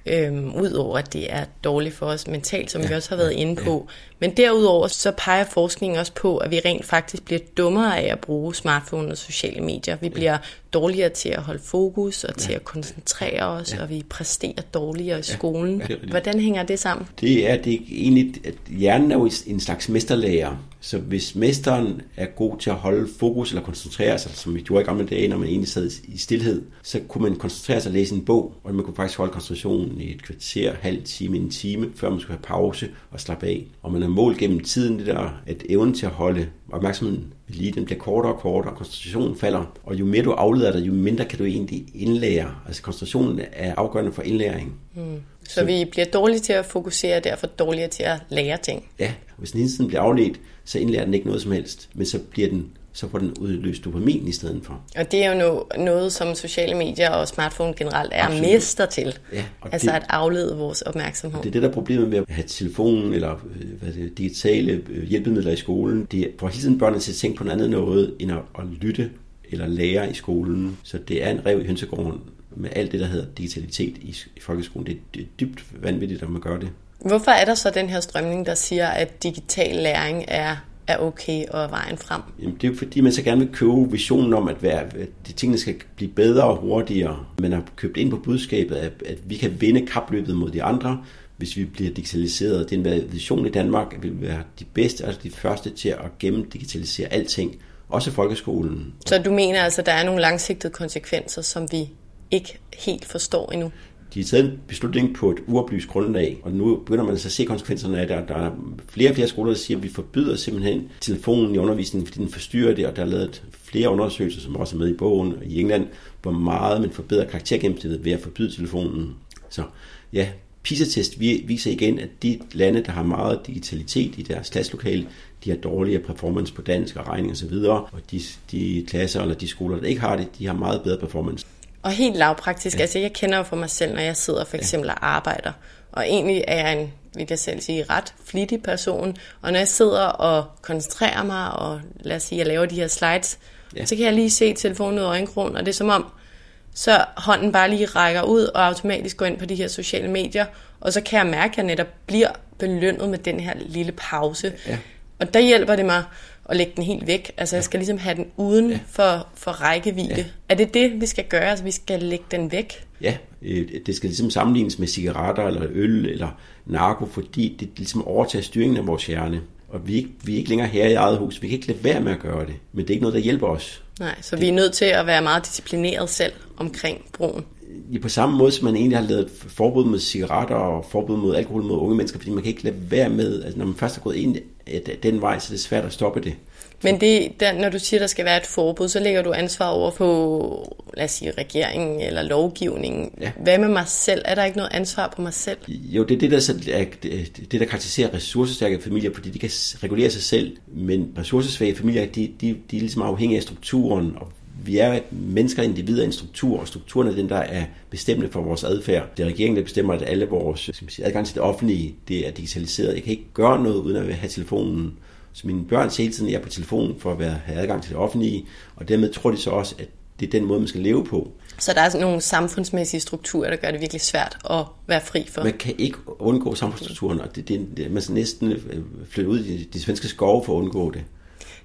Øhm, Udover at det er dårligt for os mentalt, som ja, vi også har været inde på. Ja. Men derudover så peger forskningen også på, at vi rent faktisk bliver dummere af at bruge smartphone og sociale medier. Vi bliver dårligere til at holde fokus og til at koncentrere os, ja. og vi præsterer dårligere i skolen. Ja, Hvordan hænger det sammen? Det er det er egentlig, at hjernen er jo en slags mesterlærer. Så hvis mesteren er god til at holde fokus eller koncentrere sig, som vi gjorde i gamle dage, når man egentlig sad i stillhed, så kunne man koncentrere sig og læse en bog, og man kunne faktisk holde koncentrationen i et kvarter, halv time, en time, før man skulle have pause og slappe af. Og man har målt gennem tiden det der, at evnen til at holde opmærksomheden lige, den bliver kortere og kortere, og koncentrationen falder. Og jo mere du afleder dig, jo mindre kan du egentlig indlære. Altså koncentrationen er afgørende for indlæring. Mm. Så, så vi bliver dårlige til at fokusere, og derfor dårligere til at lære ting. Ja, hvis den hele tiden bliver afledt, så indlærer den ikke noget som helst. Men så bliver den så får den udløst dopamin i stedet for. Og det er jo noget, som sociale medier og smartphone generelt er Absolut. mester til. Ja, altså det, at aflede vores opmærksomhed. Det er det, der er problemet med at have telefonen eller øh, hvad det, digitale øh, hjælpemidler i skolen. Det får hele tiden børnene til at tænke på noget andet noget, end at, at lytte eller lære i skolen. Så det er en rev i hønsegården med alt det, der hedder digitalitet i, i folkeskolen. Det, det er dybt vanvittigt, at man gør det. Hvorfor er der så den her strømning, der siger, at digital læring er er okay og er vejen frem? Jamen, det er jo fordi, man så gerne vil købe visionen om, at, være, at de tingene skal blive bedre og hurtigere. Man har købt ind på budskabet, at, at vi kan vinde kapløbet mod de andre, hvis vi bliver digitaliseret. Det er en vision i Danmark, at vi vil være de bedste, altså de første til at gennemdigitalisere alting, også folkeskolen. Så du mener altså, at der er nogle langsigtede konsekvenser, som vi ikke helt forstår endnu? De har taget en beslutning på et uoplyst grundlag, og nu begynder man så at se konsekvenserne af det. Der er flere og flere skoler, der siger, at vi forbyder simpelthen telefonen i undervisningen, fordi den forstyrrer det, og der er lavet flere undersøgelser, som også er med i bogen i England, hvor meget man forbedrer karaktergennemsnittet ved at forbyde telefonen. Så ja, PISA-test viser igen, at de lande, der har meget digitalitet i deres klasselokale, de har dårligere performance på dansk og regning osv., og, og de, de klasser eller de skoler, der ikke har det, de har meget bedre performance. Og helt lavpraktisk, ja. altså jeg kender jo for mig selv, når jeg sidder for eksempel ja. og arbejder, og egentlig er jeg en, vil jeg selv sige, ret flittig person, og når jeg sidder og koncentrerer mig, og lad os sige, jeg laver de her slides, ja. så kan jeg lige se telefonen ud af øjenkrogen, og det er som om, så hånden bare lige rækker ud og automatisk går ind på de her sociale medier, og så kan jeg mærke, at jeg netop bliver belønnet med den her lille pause. Ja. Og der hjælper det mig at lægge den helt væk. Altså jeg skal ligesom have den uden ja. for, for rækkevidde. Ja. Er det det, vi skal gøre? Altså vi skal lægge den væk? Ja, øh, det skal ligesom sammenlignes med cigaretter eller øl eller narko, fordi det ligesom overtager styringen af vores hjerne. Og vi er, ikke, vi er ikke længere her i eget hus. Vi kan ikke lade være med at gøre det. Men det er ikke noget, der hjælper os. Nej, så det, vi er nødt til at være meget disciplineret selv omkring brugen. Ja, på samme måde som man egentlig har lavet forbud mod cigaretter og forbud mod alkohol mod unge mennesker, fordi man kan ikke lade være med, altså når man først har gået ind den vej, så det er svært at stoppe det. Men det, der, når du siger, der skal være et forbud, så lægger du ansvar over på, lad os sige, regeringen eller lovgivningen. Ja. Hvad med mig selv? Er der ikke noget ansvar på mig selv? Jo, det er det, der, er, det, der karakteriserer ressourcestærke familier, fordi de kan regulere sig selv. Men ressourcesvage familier, de, de, de er ligesom afhængige af strukturen, og vi er mennesker, individer i en struktur, og strukturen er den, der er bestemmende for vores adfærd. Det er regeringen, der bestemmer, at alle vores skal man sige, adgang til det offentlige, det er digitaliseret. Jeg kan ikke gøre noget, uden at have telefonen så mine børn hele tiden, er på telefonen for at være, have adgang til det offentlige, og dermed tror de så også, at det er den måde, man skal leve på. Så der er sådan nogle samfundsmæssige strukturer, der gør det virkelig svært at være fri for? Man kan ikke undgå samfundsstrukturen, og det, det, det, man skal næsten øh, flytte ud i de svenske skove for at undgå det.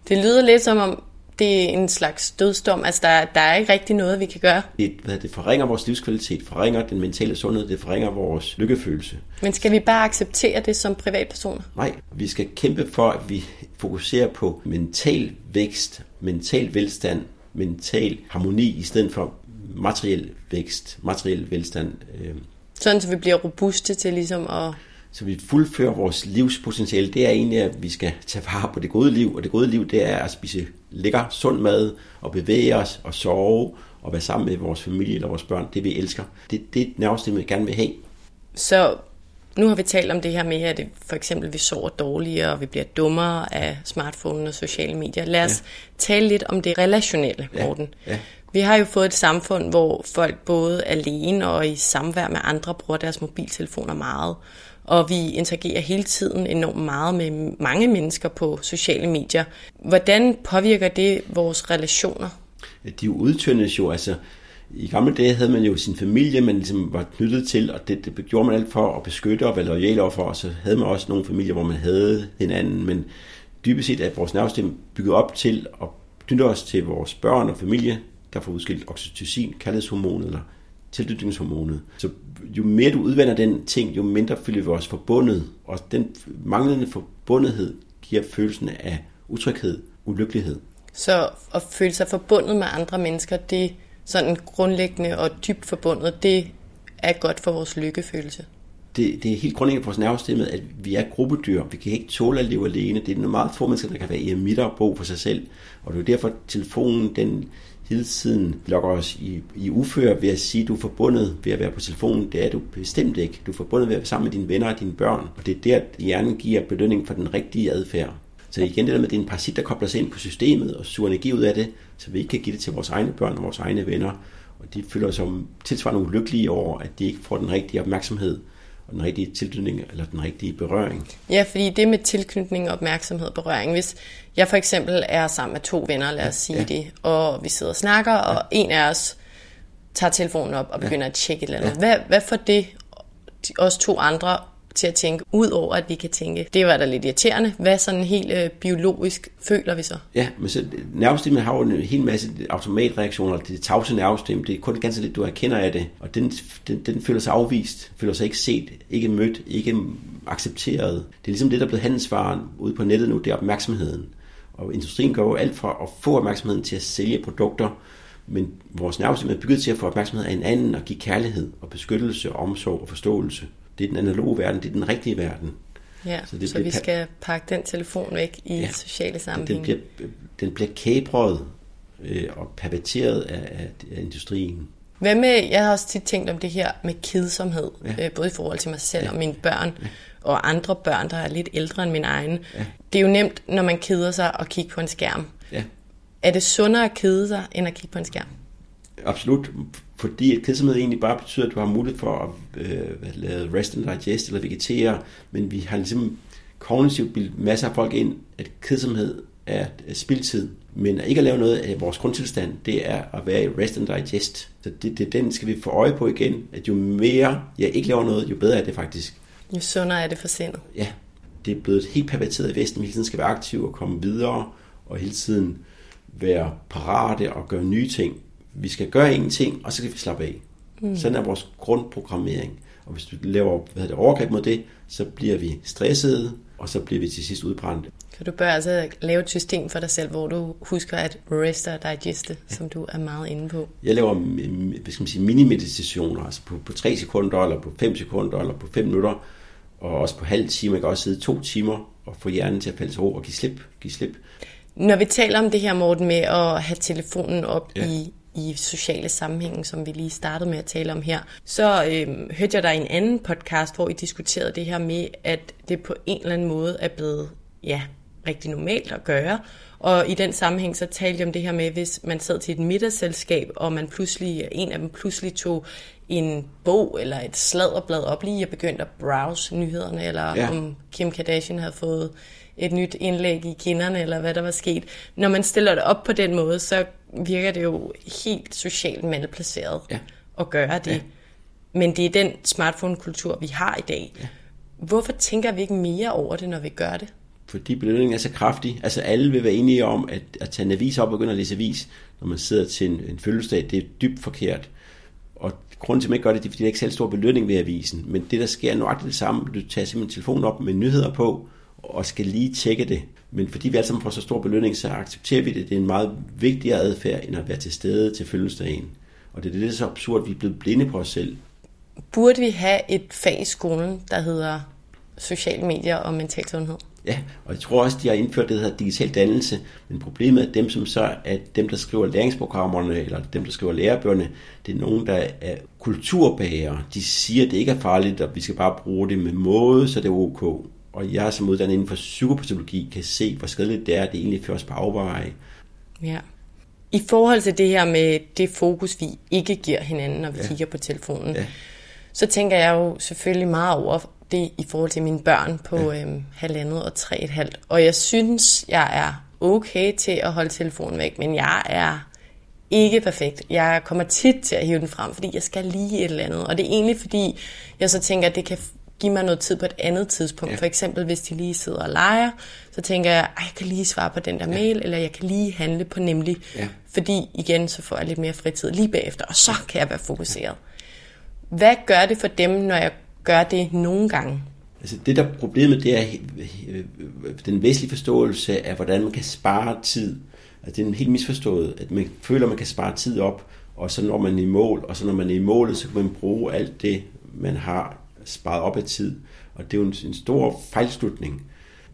Det lyder lidt som om, det er en slags dødsdom. Altså, der, der er ikke rigtig noget, vi kan gøre. Det, hvad det forringer vores livskvalitet, forringer den mentale sundhed, det forringer vores lykkefølelse. Men skal vi bare acceptere det som privatpersoner? Nej, vi skal kæmpe for, at vi fokuserer på mental vækst, mental velstand, mental harmoni, i stedet for materiel vækst, materiel velstand. Øh. Sådan, så vi bliver robuste til ligesom at så vi fuldfører vores livspotentiale, det er egentlig, at vi skal tage vare på det gode liv, og det gode liv, det er at spise lækker, sund mad, og bevæge os, og sove, og være sammen med vores familie eller vores børn, det vi elsker. Det, det er det, vi gerne vil have. Så nu har vi talt om det her med, at for eksempel vi sover dårligere, og vi bliver dummere af smartphone og sociale medier. Lad os ja. tale lidt om det relationelle, Morten. Ja. Ja. Vi har jo fået et samfund, hvor folk både alene og i samvær med andre bruger deres mobiltelefoner meget og vi interagerer hele tiden enormt meget med mange mennesker på sociale medier. Hvordan påvirker det vores relationer? De udtyndes jo, altså i gamle dage havde man jo sin familie, man ligesom var knyttet til, og det, det gjorde man alt for at beskytte og være lojal overfor, og så havde man også nogle familier, hvor man havde hinanden, men dybest set er vores nervesystem bygget op til at knytte os til vores børn og familie, der får udskilt oxytocin, kærlighedshormonet eller tilknytningshormonet. Så jo mere du udvander den ting, jo mindre føler vi os forbundet. Og den manglende forbundethed giver følelsen af utryghed, ulykkelighed. Så at føle sig forbundet med andre mennesker, det sådan grundlæggende og dybt forbundet, det er godt for vores lykkefølelse. Det, det er helt grundlæggende for vores nervesystem, at vi er gruppedyr. Vi kan ikke tåle at leve alene. Det er meget få mennesker, der kan være eremitter og bo for sig selv. Og det er derfor, at telefonen den hele tiden lokker os i, i ufør ved at sige, at du er forbundet ved at være på telefonen. Det er du bestemt ikke. Du er forbundet ved at være sammen med dine venner og dine børn. Og det er der, hjernen giver belønning for den rigtige adfærd. Så igen det der med, at det er en parasit, der kobler sig ind på systemet og suger energi ud af det, så vi ikke kan give det til vores egne børn og vores egne venner. Og de føler sig tilsvarende ulykkelige over, at de ikke får den rigtige opmærksomhed og den rigtige tilknytning eller den rigtige berøring. Ja, fordi det med tilknytning, opmærksomhed og berøring, hvis jeg for eksempel er sammen med to venner, lad os sige ja. det, og vi sidder og snakker, ja. og en af os tager telefonen op og begynder ja. at tjekke et eller andet. Ja. Hvad, hvad får det os to andre til at tænke, ud over at vi kan tænke, det var da lidt irriterende, hvad sådan helt øh, biologisk føler vi så? Ja, men så nervesystemet har jo en hel masse automatreaktioner, det tavse nervesystem, det er kun ganske lidt, du erkender af det, og den, den, den føler sig afvist, føler sig ikke set, ikke mødt, ikke accepteret. Det er ligesom det, der er blevet handelsvaren ude på nettet nu, det er opmærksomheden. Og industrien gør jo alt for at få opmærksomheden til at sælge produkter, men vores nervesystem er bygget til at få opmærksomhed af en anden og give kærlighed og beskyttelse, omsorg og forståelse. Det er den analoge verden, det er den rigtige verden. Ja, så, det så vi skal pakke den telefon væk i ja, sociale sammenhæng. Den bliver, den bliver kæbret øh, og perverteret af, af, industrien. Hvad med, jeg har også tit tænkt om det her med kedsomhed, ja. øh, både i forhold til mig selv ja. og mine børn, ja. Og andre børn, der er lidt ældre end min egen. Ja. Det er jo nemt, når man keder sig at kigge på en skærm. Ja. Er det sundere at kede sig, end at kigge på en skærm? Absolut, fordi at kedsomhed egentlig bare betyder, at du har mulighed for at øh, lave rest and digest eller vegetere, men vi har ligesom kognitivt bildet masser af folk ind, at kedsomhed er spildtid, men ikke at lave noget af vores grundtilstand, det er at være i rest and digest. Så det, det, den skal vi få øje på igen, at jo mere jeg ikke laver noget, jo bedre er det faktisk. Jo sundere er det for sindet. Ja, det er blevet helt perverteret i Vesten, vi hele tiden skal være aktive og komme videre, og hele tiden være parate og gøre nye ting. Vi skal gøre ingenting, og så kan vi slappe af. Mm. Sådan er vores grundprogrammering. Og hvis du laver hvad det, overgreb mod det, så bliver vi stressede, og så bliver vi til sidst udbrændte. Så du bør altså lave et system for dig selv, hvor du husker at rest og digeste, ja. som du er meget inde på. Jeg laver hvad skal man sige, mini-meditationer, altså på, på 3 sekunder, eller på 5 sekunder, eller på 5 minutter, og også på halv time. Jeg kan også sidde to timer og få hjernen til at falde til ro og give slip. Give slip. Når vi taler om det her, Morten, med at have telefonen op ja. i, i sociale sammenhænge, som vi lige startede med at tale om her, så øh, hørte jeg i en anden podcast, hvor I diskuterede det her med, at det på en eller anden måde er blevet ja, rigtig normalt at gøre. Og i den sammenhæng så talte jeg om det her med, hvis man sad til et middagsselskab, og man pludselig, en af dem pludselig tog en bog eller et sladderblad op lige og begyndte at browse nyhederne, eller ja. om Kim Kardashian havde fået et nyt indlæg i kinderne, eller hvad der var sket. Når man stiller det op på den måde, så virker det jo helt socialt malplaceret ja. at gøre det. Ja. Men det er den smartphone-kultur, vi har i dag. Ja. Hvorfor tænker vi ikke mere over det, når vi gør det? Fordi belønningen er så kraftig. Altså alle vil være enige om, at, at tage en avis op og begynde at læse avis, når man sidder til en, en fødselsdag, det er dybt forkert. Og grunden til, at man ikke gør det, det er, fordi der ikke er særlig stor belønning ved avisen. Men det, der sker, er nøjagtigt det samme. Du tager simpelthen telefonen op med nyheder på, og skal lige tjekke det. Men fordi vi alle sammen får så stor belønning, så accepterer vi det. Det er en meget vigtigere adfærd, end at være til stede til fødselsdagen. Og det er det, der er så absurd, at vi er blevet blinde på os selv. Burde vi have et fag i skolen, der hedder sociale medier og mental sundhed? Ja, og jeg tror også, de har indført det, der hedder digital dannelse, men problemet er dem, som så er dem, der skriver læringsprogrammerne, eller dem, der skriver lærebøgerne, det er nogen, der er kulturbærere. De siger, at det ikke er farligt, og vi skal bare bruge det med måde, så det er ok og jeg som uddannet inden for psykopatologi kan se, hvor skadeligt det er, at det egentlig føres på afveje. Ja. I forhold til det her med det fokus, vi ikke giver hinanden, når vi ja. kigger på telefonen, ja. så tænker jeg jo selvfølgelig meget over det i forhold til mine børn på ja. øhm, halvandet og tre et halvt. Og jeg synes, jeg er okay til at holde telefonen væk, men jeg er ikke perfekt. Jeg kommer tit til at hive den frem, fordi jeg skal lige et eller andet. Og det er egentlig fordi, jeg så tænker, at det kan give mig noget tid på et andet tidspunkt. Ja. For eksempel, hvis de lige sidder og leger, så tænker jeg, at jeg kan lige svare på den der ja. mail, eller jeg kan lige handle på nemlig. Ja. Fordi igen, så får jeg lidt mere fritid lige bagefter, og så kan jeg være fokuseret. Hvad gør det for dem, når jeg gør det nogle gange? Altså det der problemet, det er øh, øh, den væsentlige forståelse af, hvordan man kan spare tid. Altså det er helt misforstået, at man føler, at man kan spare tid op, og så når man er i mål, og så når man er i målet, så kan man bruge alt det, man har sparet op af tid. Og det er jo en, en stor fejlslutning.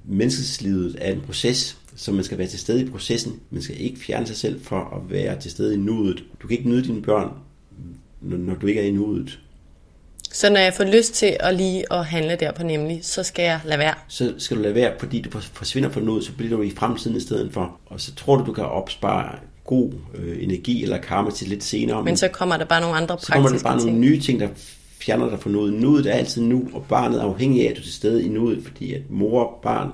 Menneskeslivet er en proces, så man skal være til stede i processen. Man skal ikke fjerne sig selv for at være til stede i nuet. Du kan ikke nyde dine børn, når du ikke er i nuet. Så når jeg får lyst til at lige at handle der på nemlig, så skal jeg lade være? Så skal du lade være, fordi du forsvinder fra nuet, så bliver du i fremtiden i stedet for. Og så tror du, du kan opspare god øh, energi eller karma til lidt senere. Men, så kommer der bare nogle andre praktiske ting. Så kommer der bare ting. nogle nye ting, der fjerner dig fra noget. Nuet er altid nu, og barnet er afhængig af, at du er til stede i nuet, fordi at mor og barn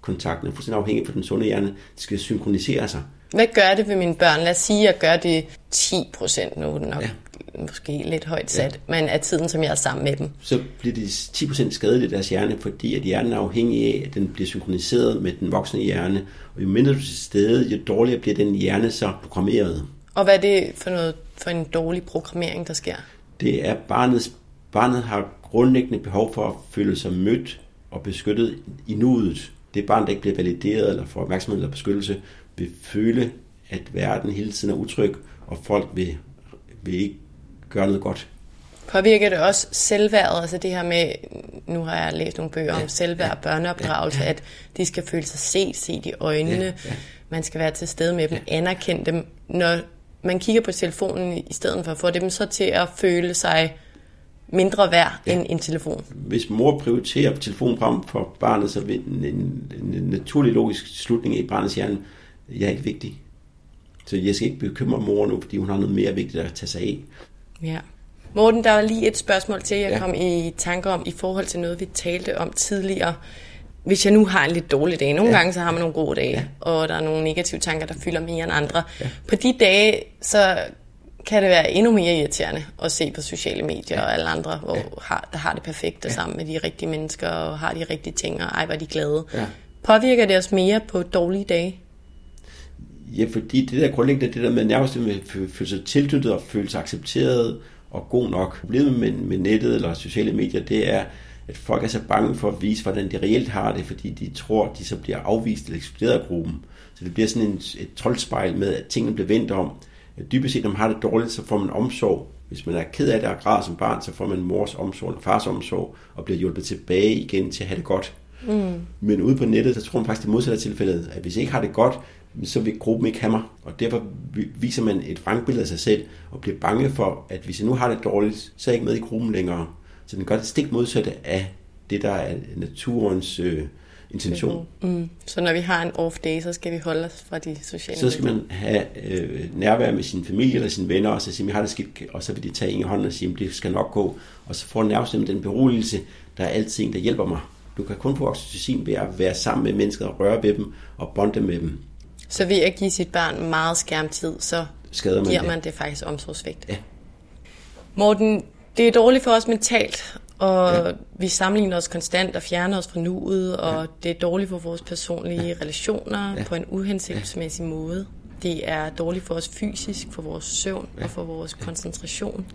kontakten er fuldstændig afhængig for den sunde hjerne. Det skal synkronisere sig. Hvad gør det ved mine børn? Lad os sige, at jeg gør det 10 procent nu, er det nok ja. Måske lidt højt sat, ja. men af tiden, som jeg er sammen med dem. Så bliver de 10% skadeligt i deres hjerne, fordi at hjernen er afhængig af, at den bliver synkroniseret med den voksne hjerne. Og jo mindre du er til stede, jo dårligere bliver den hjerne så programmeret. Og hvad er det for, noget, for en dårlig programmering, der sker? Det er barnets, barnet har grundlæggende behov for at føle sig mødt og beskyttet i nuet. Det barn, der ikke bliver valideret eller får opmærksomhed eller beskyttelse, vil føle, at verden hele tiden er utryg, og folk vil, vil ikke gøre noget godt. Påvirker det også selvværdet, altså det her med, nu har jeg læst nogle bøger ja, om selvværd og børneopdragelse, ja, ja. at de skal føle sig set, set i øjnene, ja, ja. man skal være til stede med dem, ja. anerkende dem. Når man kigger på telefonen i stedet for at få dem så til at føle sig mindre værd ja. end en telefon. Hvis mor prioriterer telefonen frem for barnet, så vil en, en, en naturlig logisk slutning i barnets hjerne, jeg er ikke vigtig. Så jeg skal ikke bekymre mor nu, fordi hun har noget mere vigtigt at tage sig af. Ja. Morten, der var lige et spørgsmål til, jeg ja. kom i tanke om, i forhold til noget, vi talte om tidligere. Hvis jeg nu har en lidt dårlig dag, nogle ja. gange så har man nogle gode dage, ja. og der er nogle negative tanker, der fylder mere end andre. Ja. På de dage, så kan det være endnu mere irriterende at se på sociale medier ja. og alle andre, hvor ja. har, der har det perfekte ja. sammen med de rigtige mennesker, og har de rigtige ting, og ej, hvor de glade. Ja. Påvirker det os mere på dårlige dage? Ja, fordi det der grundlæggende, det der med nærmest med at føle sig tilknyttet og føle sig accepteret og god nok. Problemet med, med nettet eller sociale medier, det er, at folk er så bange for at vise, hvordan de reelt har det, fordi de tror, de så bliver afvist eller ekskluderet af gruppen. Så det bliver sådan en, et troldspejl med, at tingene bliver vendt om. At dybest set, når man har det dårligt, så får man omsorg. Hvis man er ked af det og græder som barn, så får man mors omsorg eller fars omsorg, og bliver hjulpet tilbage igen til at have det godt. Mm. Men ude på nettet, så tror man faktisk det modsatte tilfældet, at hvis jeg ikke har det godt, så vil gruppen ikke have mig. Og derfor viser man et vrangbillede af sig selv, og bliver bange for, at hvis jeg nu har det dårligt, så er jeg ikke med i gruppen længere. Så den gør det stik modsatte af det, der er naturens øh, intention. Mm. Så når vi har en off day, så skal vi holde os fra de sociale Så skal man have øh, nærvær med sin familie eller sine venner, og så sige, at har det skidt, og så vil de tage en i hånden og sige, det skal nok gå. Og så får nærmest den beroligelse, der er altid en, der hjælper mig. Du kan kun få oxytocin ved at være sammen med mennesker og røre ved dem og bonde med dem. Så ved at give sit barn meget skærmtid, så Skader man giver det. man det faktisk omsorgsvægt. Ja. Morten, det er dårligt for os mentalt, og ja. vi sammenligner os konstant og fjerner os fra nuet, og ja. det er dårligt for vores personlige ja. relationer ja. på en uhensigtsmæssig ja. måde. Det er dårligt for os fysisk, for vores søvn ja. og for vores ja. koncentration.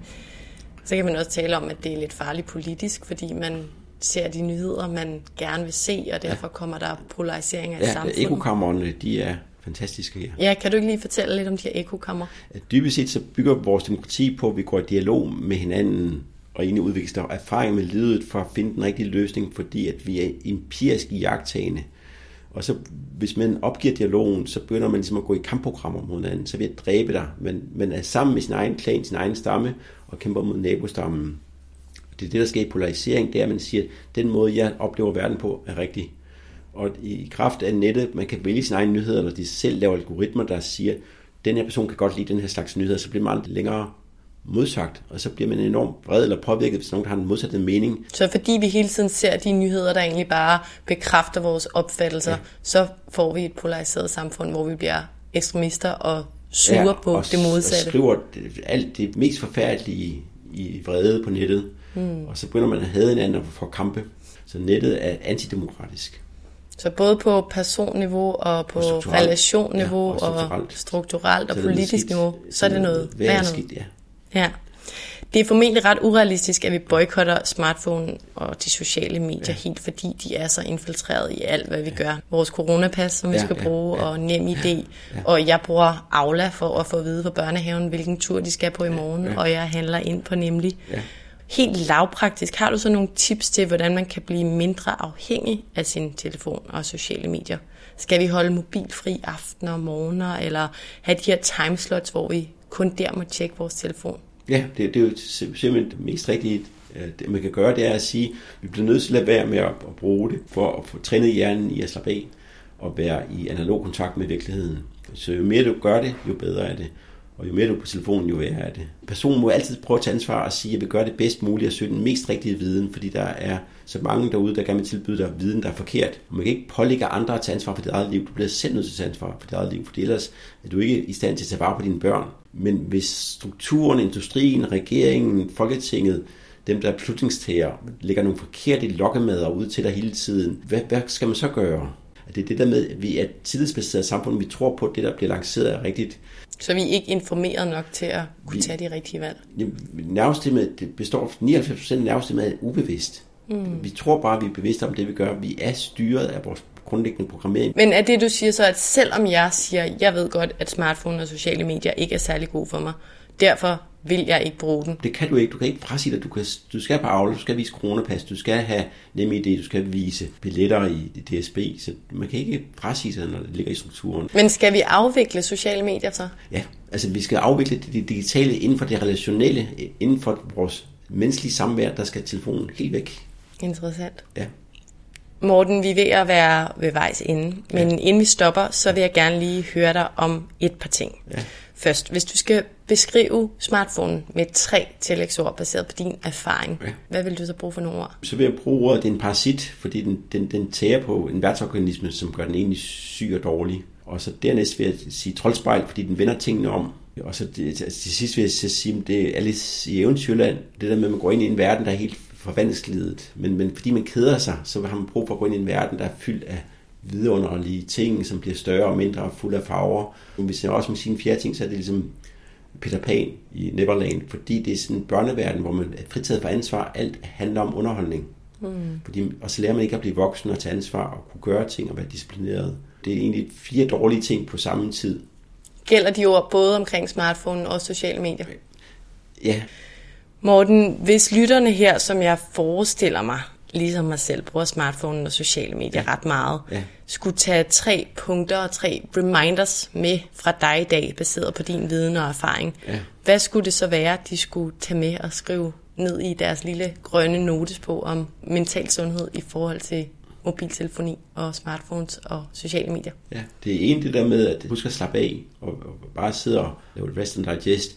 Så kan man også tale om, at det er lidt farligt politisk, fordi man ser de nyheder, man gerne vil se, og derfor kommer der polarisering af ja, samfundet. Ja, ekokammerne, de er fantastiske her. Ja, kan du ikke lige fortælle lidt om de her ekokammer? Dybest set så bygger vores demokrati på, at vi går i dialog med hinanden, og egentlig udvikler erfaring med livet for at finde den rigtige løsning, fordi at vi er empirisk jagttagende. Og så hvis man opgiver dialogen, så begynder man ligesom at gå i kampprogrammer mod hinanden, så vil jeg dræbe dig. Men man er sammen med sin egen klan, sin egen stamme, og kæmper mod nabostammen. Det er det, der sker i polarisering, det er, at man siger, at den måde, jeg oplever verden på, er rigtig. Og i kraft af nettet, man kan vælge sine egne nyheder, eller de selv laver algoritmer, der siger, den her person kan godt lide den her slags nyheder, så bliver man længere modsagt, og så bliver man enormt vred eller påvirket, hvis nogen har en modsatte mening. Så fordi vi hele tiden ser de nyheder, der egentlig bare bekræfter vores opfattelser, ja. så får vi et polariseret samfund, hvor vi bliver ekstremister og sure ja, på og, det modsatte. Og skriver alt det mest forfærdelige i vrede på nettet, mm. og så begynder man at have hinanden og få kampe. Så nettet er antidemokratisk. Så både på personniveau og på og relationniveau ja, og strukturelt og, strukturelt og politisk niveau, så er det noget værd skidt, ja. ja. Det er formentlig ret urealistisk, at vi boykotter smartphone og de sociale medier ja. helt, fordi de er så infiltreret i alt, hvad vi ja. gør. Vores coronapas, som vi ja, skal ja, bruge, ja, og nem idé. Ja, ja. Og jeg bruger Aula for at få at vide på børnehaven, hvilken tur de skal på i morgen, ja, ja. og jeg handler ind på Nemlig. Ja. Helt lavpraktisk, har du så nogle tips til, hvordan man kan blive mindre afhængig af sin telefon og sociale medier? Skal vi holde mobilfri aftener og morgener, eller have de her timeslots, hvor vi kun der må tjekke vores telefon? Ja, det, det er jo simpelthen det mest rigtige. Øh, det man kan gøre, det er at sige, at vi bliver nødt til at lade være med at, at bruge det, for at få trænet hjernen i at slappe af og være i analog kontakt med virkeligheden. Så jo mere du gør det, jo bedre er det. Og jo mere du er på telefonen, jo værre er det. Personen må altid prøve at tage ansvar og sige, at jeg vil gøre det bedst muligt og søge den mest rigtige viden, fordi der er så mange derude, der gerne vil tilbyde dig viden, der er forkert. Og man kan ikke pålægge andre at tage ansvar for dit eget liv. Du bliver selv nødt til at tage ansvar for dit eget liv, for ellers er du ikke i stand til at tage vare på dine børn. Men hvis strukturen, industrien, regeringen, Folketinget, dem der er beslutningstager, lægger nogle forkerte lokkemader ud til dig hele tiden, hvad, hvad skal man så gøre? Det er det der med, at vi er et tillidsbaseret samfund, vi tror på, at det, der bliver lanceret, er rigtigt. Så vi er ikke informeret nok til at kunne vi, tage de rigtige valg? Nervestemmet, det består 99% af nervestemmet er ubevidst. Mm. Vi tror bare, at vi er bevidste om det, vi gør. Vi er styret af vores grundlæggende programmering. Men er det, du siger så, at selvom jeg siger, jeg ved godt, at smartphone og sociale medier ikke er særlig gode for mig, derfor vil jeg ikke bruge den. Det kan du ikke. Du kan ikke frasige dig. Du, kan, du skal på Aula, du skal vise kronepas, du skal have NemID, du skal vise billetter i DSB. Så man kan ikke frasige sig, når det ligger i strukturen. Men skal vi afvikle sociale medier så? Ja, altså vi skal afvikle det digitale inden for det relationelle, inden for vores menneskelige samvær, der skal telefonen helt væk. Interessant. Ja. Morten, vi er ved at være ved vejs ende, men ja. inden vi stopper, så vil jeg gerne lige høre dig om et par ting. Ja. Først, hvis du skal beskrive smartphone med tre tillægsord baseret på din erfaring, ja. hvad vil du så bruge for nogle ord? Så vil jeg bruge ordet, det er en parasit, fordi den, den, den tager på en værtsorganisme, som gør den egentlig syg og dårlig. Og så dernæst vil jeg sige troldspejl, fordi den vender tingene om. Og så det, til sidst vil jeg sige, at det er Alice i Eventyrland, det der med, at man går ind i en verden, der er helt forvandsglidet. Men, men fordi man keder sig, så har man brug for at gå ind i en verden, der er fyldt af vidunderlige ting, som bliver større og mindre og fuld af farver. Hvis jeg også med sin fjerde ting, så er det ligesom Peter Pan i Neverland, fordi det er sådan en børneverden, hvor man er fritaget for ansvar. Alt handler om underholdning. Mm. Fordi, og så lærer man ikke at blive voksen og tage ansvar og kunne gøre ting og være disciplineret. Det er egentlig fire dårlige ting på samme tid. Gælder de ord både omkring smartphone og sociale medier? Ja. Morten, hvis lytterne her, som jeg forestiller mig, ligesom mig selv, bruger smartphone og sociale medier ja. ret meget, ja. skulle tage tre punkter og tre reminders med fra dig i dag, baseret på din viden og erfaring, ja. hvad skulle det så være, de skulle tage med og skrive ned i deres lille grønne notes på om mental sundhed i forhold til mobiltelefoni og smartphones og sociale medier? Ja, det er en det der med at huske at slappe af og, og bare sidde og lave rest and digest.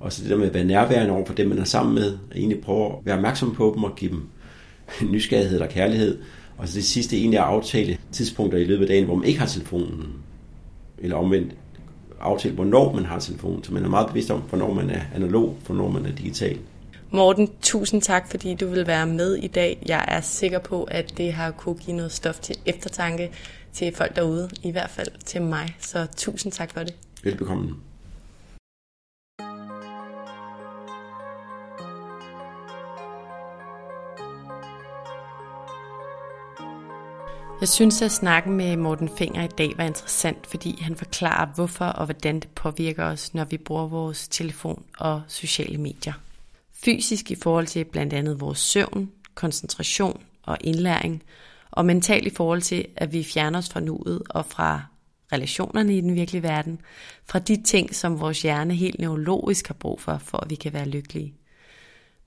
Og så det der med at være nærværende over for dem, man er sammen med, og egentlig prøve at være opmærksom på dem og give dem [laughs] nysgerrighed eller kærlighed. Og så det sidste egentlig er at aftale tidspunkter i løbet af dagen, hvor man ikke har telefonen. Eller omvendt aftale, hvornår man har telefonen. Så man er meget bevidst om, hvornår man er analog, hvornår man er digital. Morten, tusind tak, fordi du vil være med i dag. Jeg er sikker på, at det har kunne give noget stof til eftertanke til folk derude, i hvert fald til mig. Så tusind tak for det. Velbekomme. Jeg synes, at snakken med Morten Finger i dag var interessant, fordi han forklarer, hvorfor og hvordan det påvirker os, når vi bruger vores telefon og sociale medier. Fysisk i forhold til blandt andet vores søvn, koncentration og indlæring, og mentalt i forhold til, at vi fjerner os fra nuet og fra relationerne i den virkelige verden, fra de ting, som vores hjerne helt neurologisk har brug for, for at vi kan være lykkelige.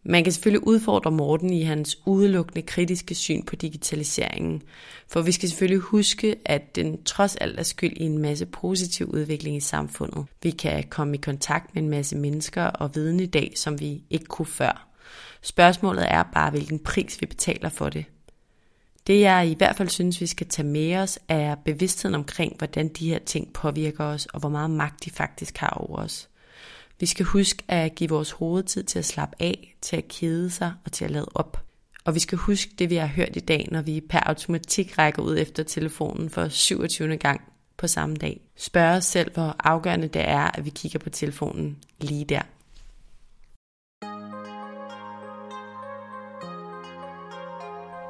Man kan selvfølgelig udfordre Morten i hans udelukkende kritiske syn på digitaliseringen, for vi skal selvfølgelig huske, at den trods alt er skyld i en masse positiv udvikling i samfundet. Vi kan komme i kontakt med en masse mennesker og viden i dag, som vi ikke kunne før. Spørgsmålet er bare, hvilken pris vi betaler for det. Det jeg i hvert fald synes, vi skal tage med os, er bevidstheden omkring, hvordan de her ting påvirker os, og hvor meget magt de faktisk har over os. Vi skal huske at give vores hoved tid til at slappe af, til at kede sig og til at lade op. Og vi skal huske det, vi har hørt i dag, når vi per automatik rækker ud efter telefonen for 27. gang på samme dag. Spørg os selv, hvor afgørende det er, at vi kigger på telefonen lige der.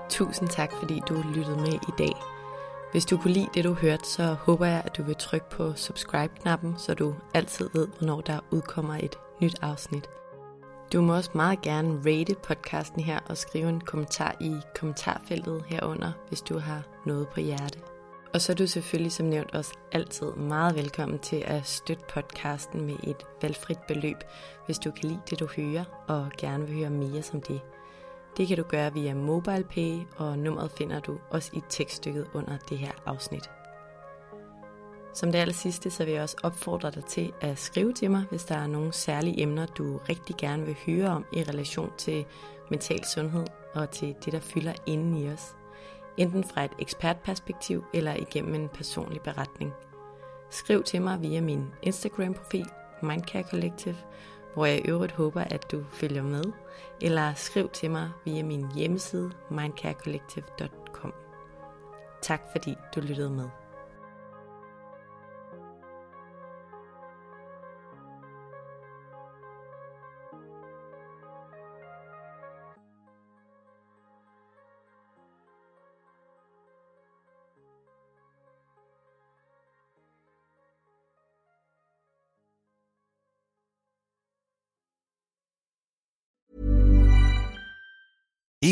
Tusind tak, fordi du lyttede med i dag. Hvis du kunne lide det, du hørte, så håber jeg, at du vil trykke på subscribe-knappen, så du altid ved, hvornår der udkommer et nyt afsnit. Du må også meget gerne rate podcasten her og skrive en kommentar i kommentarfeltet herunder, hvis du har noget på hjerte. Og så er du selvfølgelig som nævnt også altid meget velkommen til at støtte podcasten med et valgfrit beløb, hvis du kan lide det, du hører, og gerne vil høre mere som det. Det kan du gøre via MobilePay, og nummeret finder du også i tekststykket under det her afsnit. Som det aller sidste, så vil jeg også opfordre dig til at skrive til mig, hvis der er nogle særlige emner, du rigtig gerne vil høre om i relation til mental sundhed og til det, der fylder inden i os. Enten fra et ekspertperspektiv eller igennem en personlig beretning. Skriv til mig via min Instagram-profil, Mindcare Collective, hvor jeg i øvrigt håber, at du følger med, eller skriv til mig via min hjemmeside mindcarecollective.com. Tak fordi du lyttede med.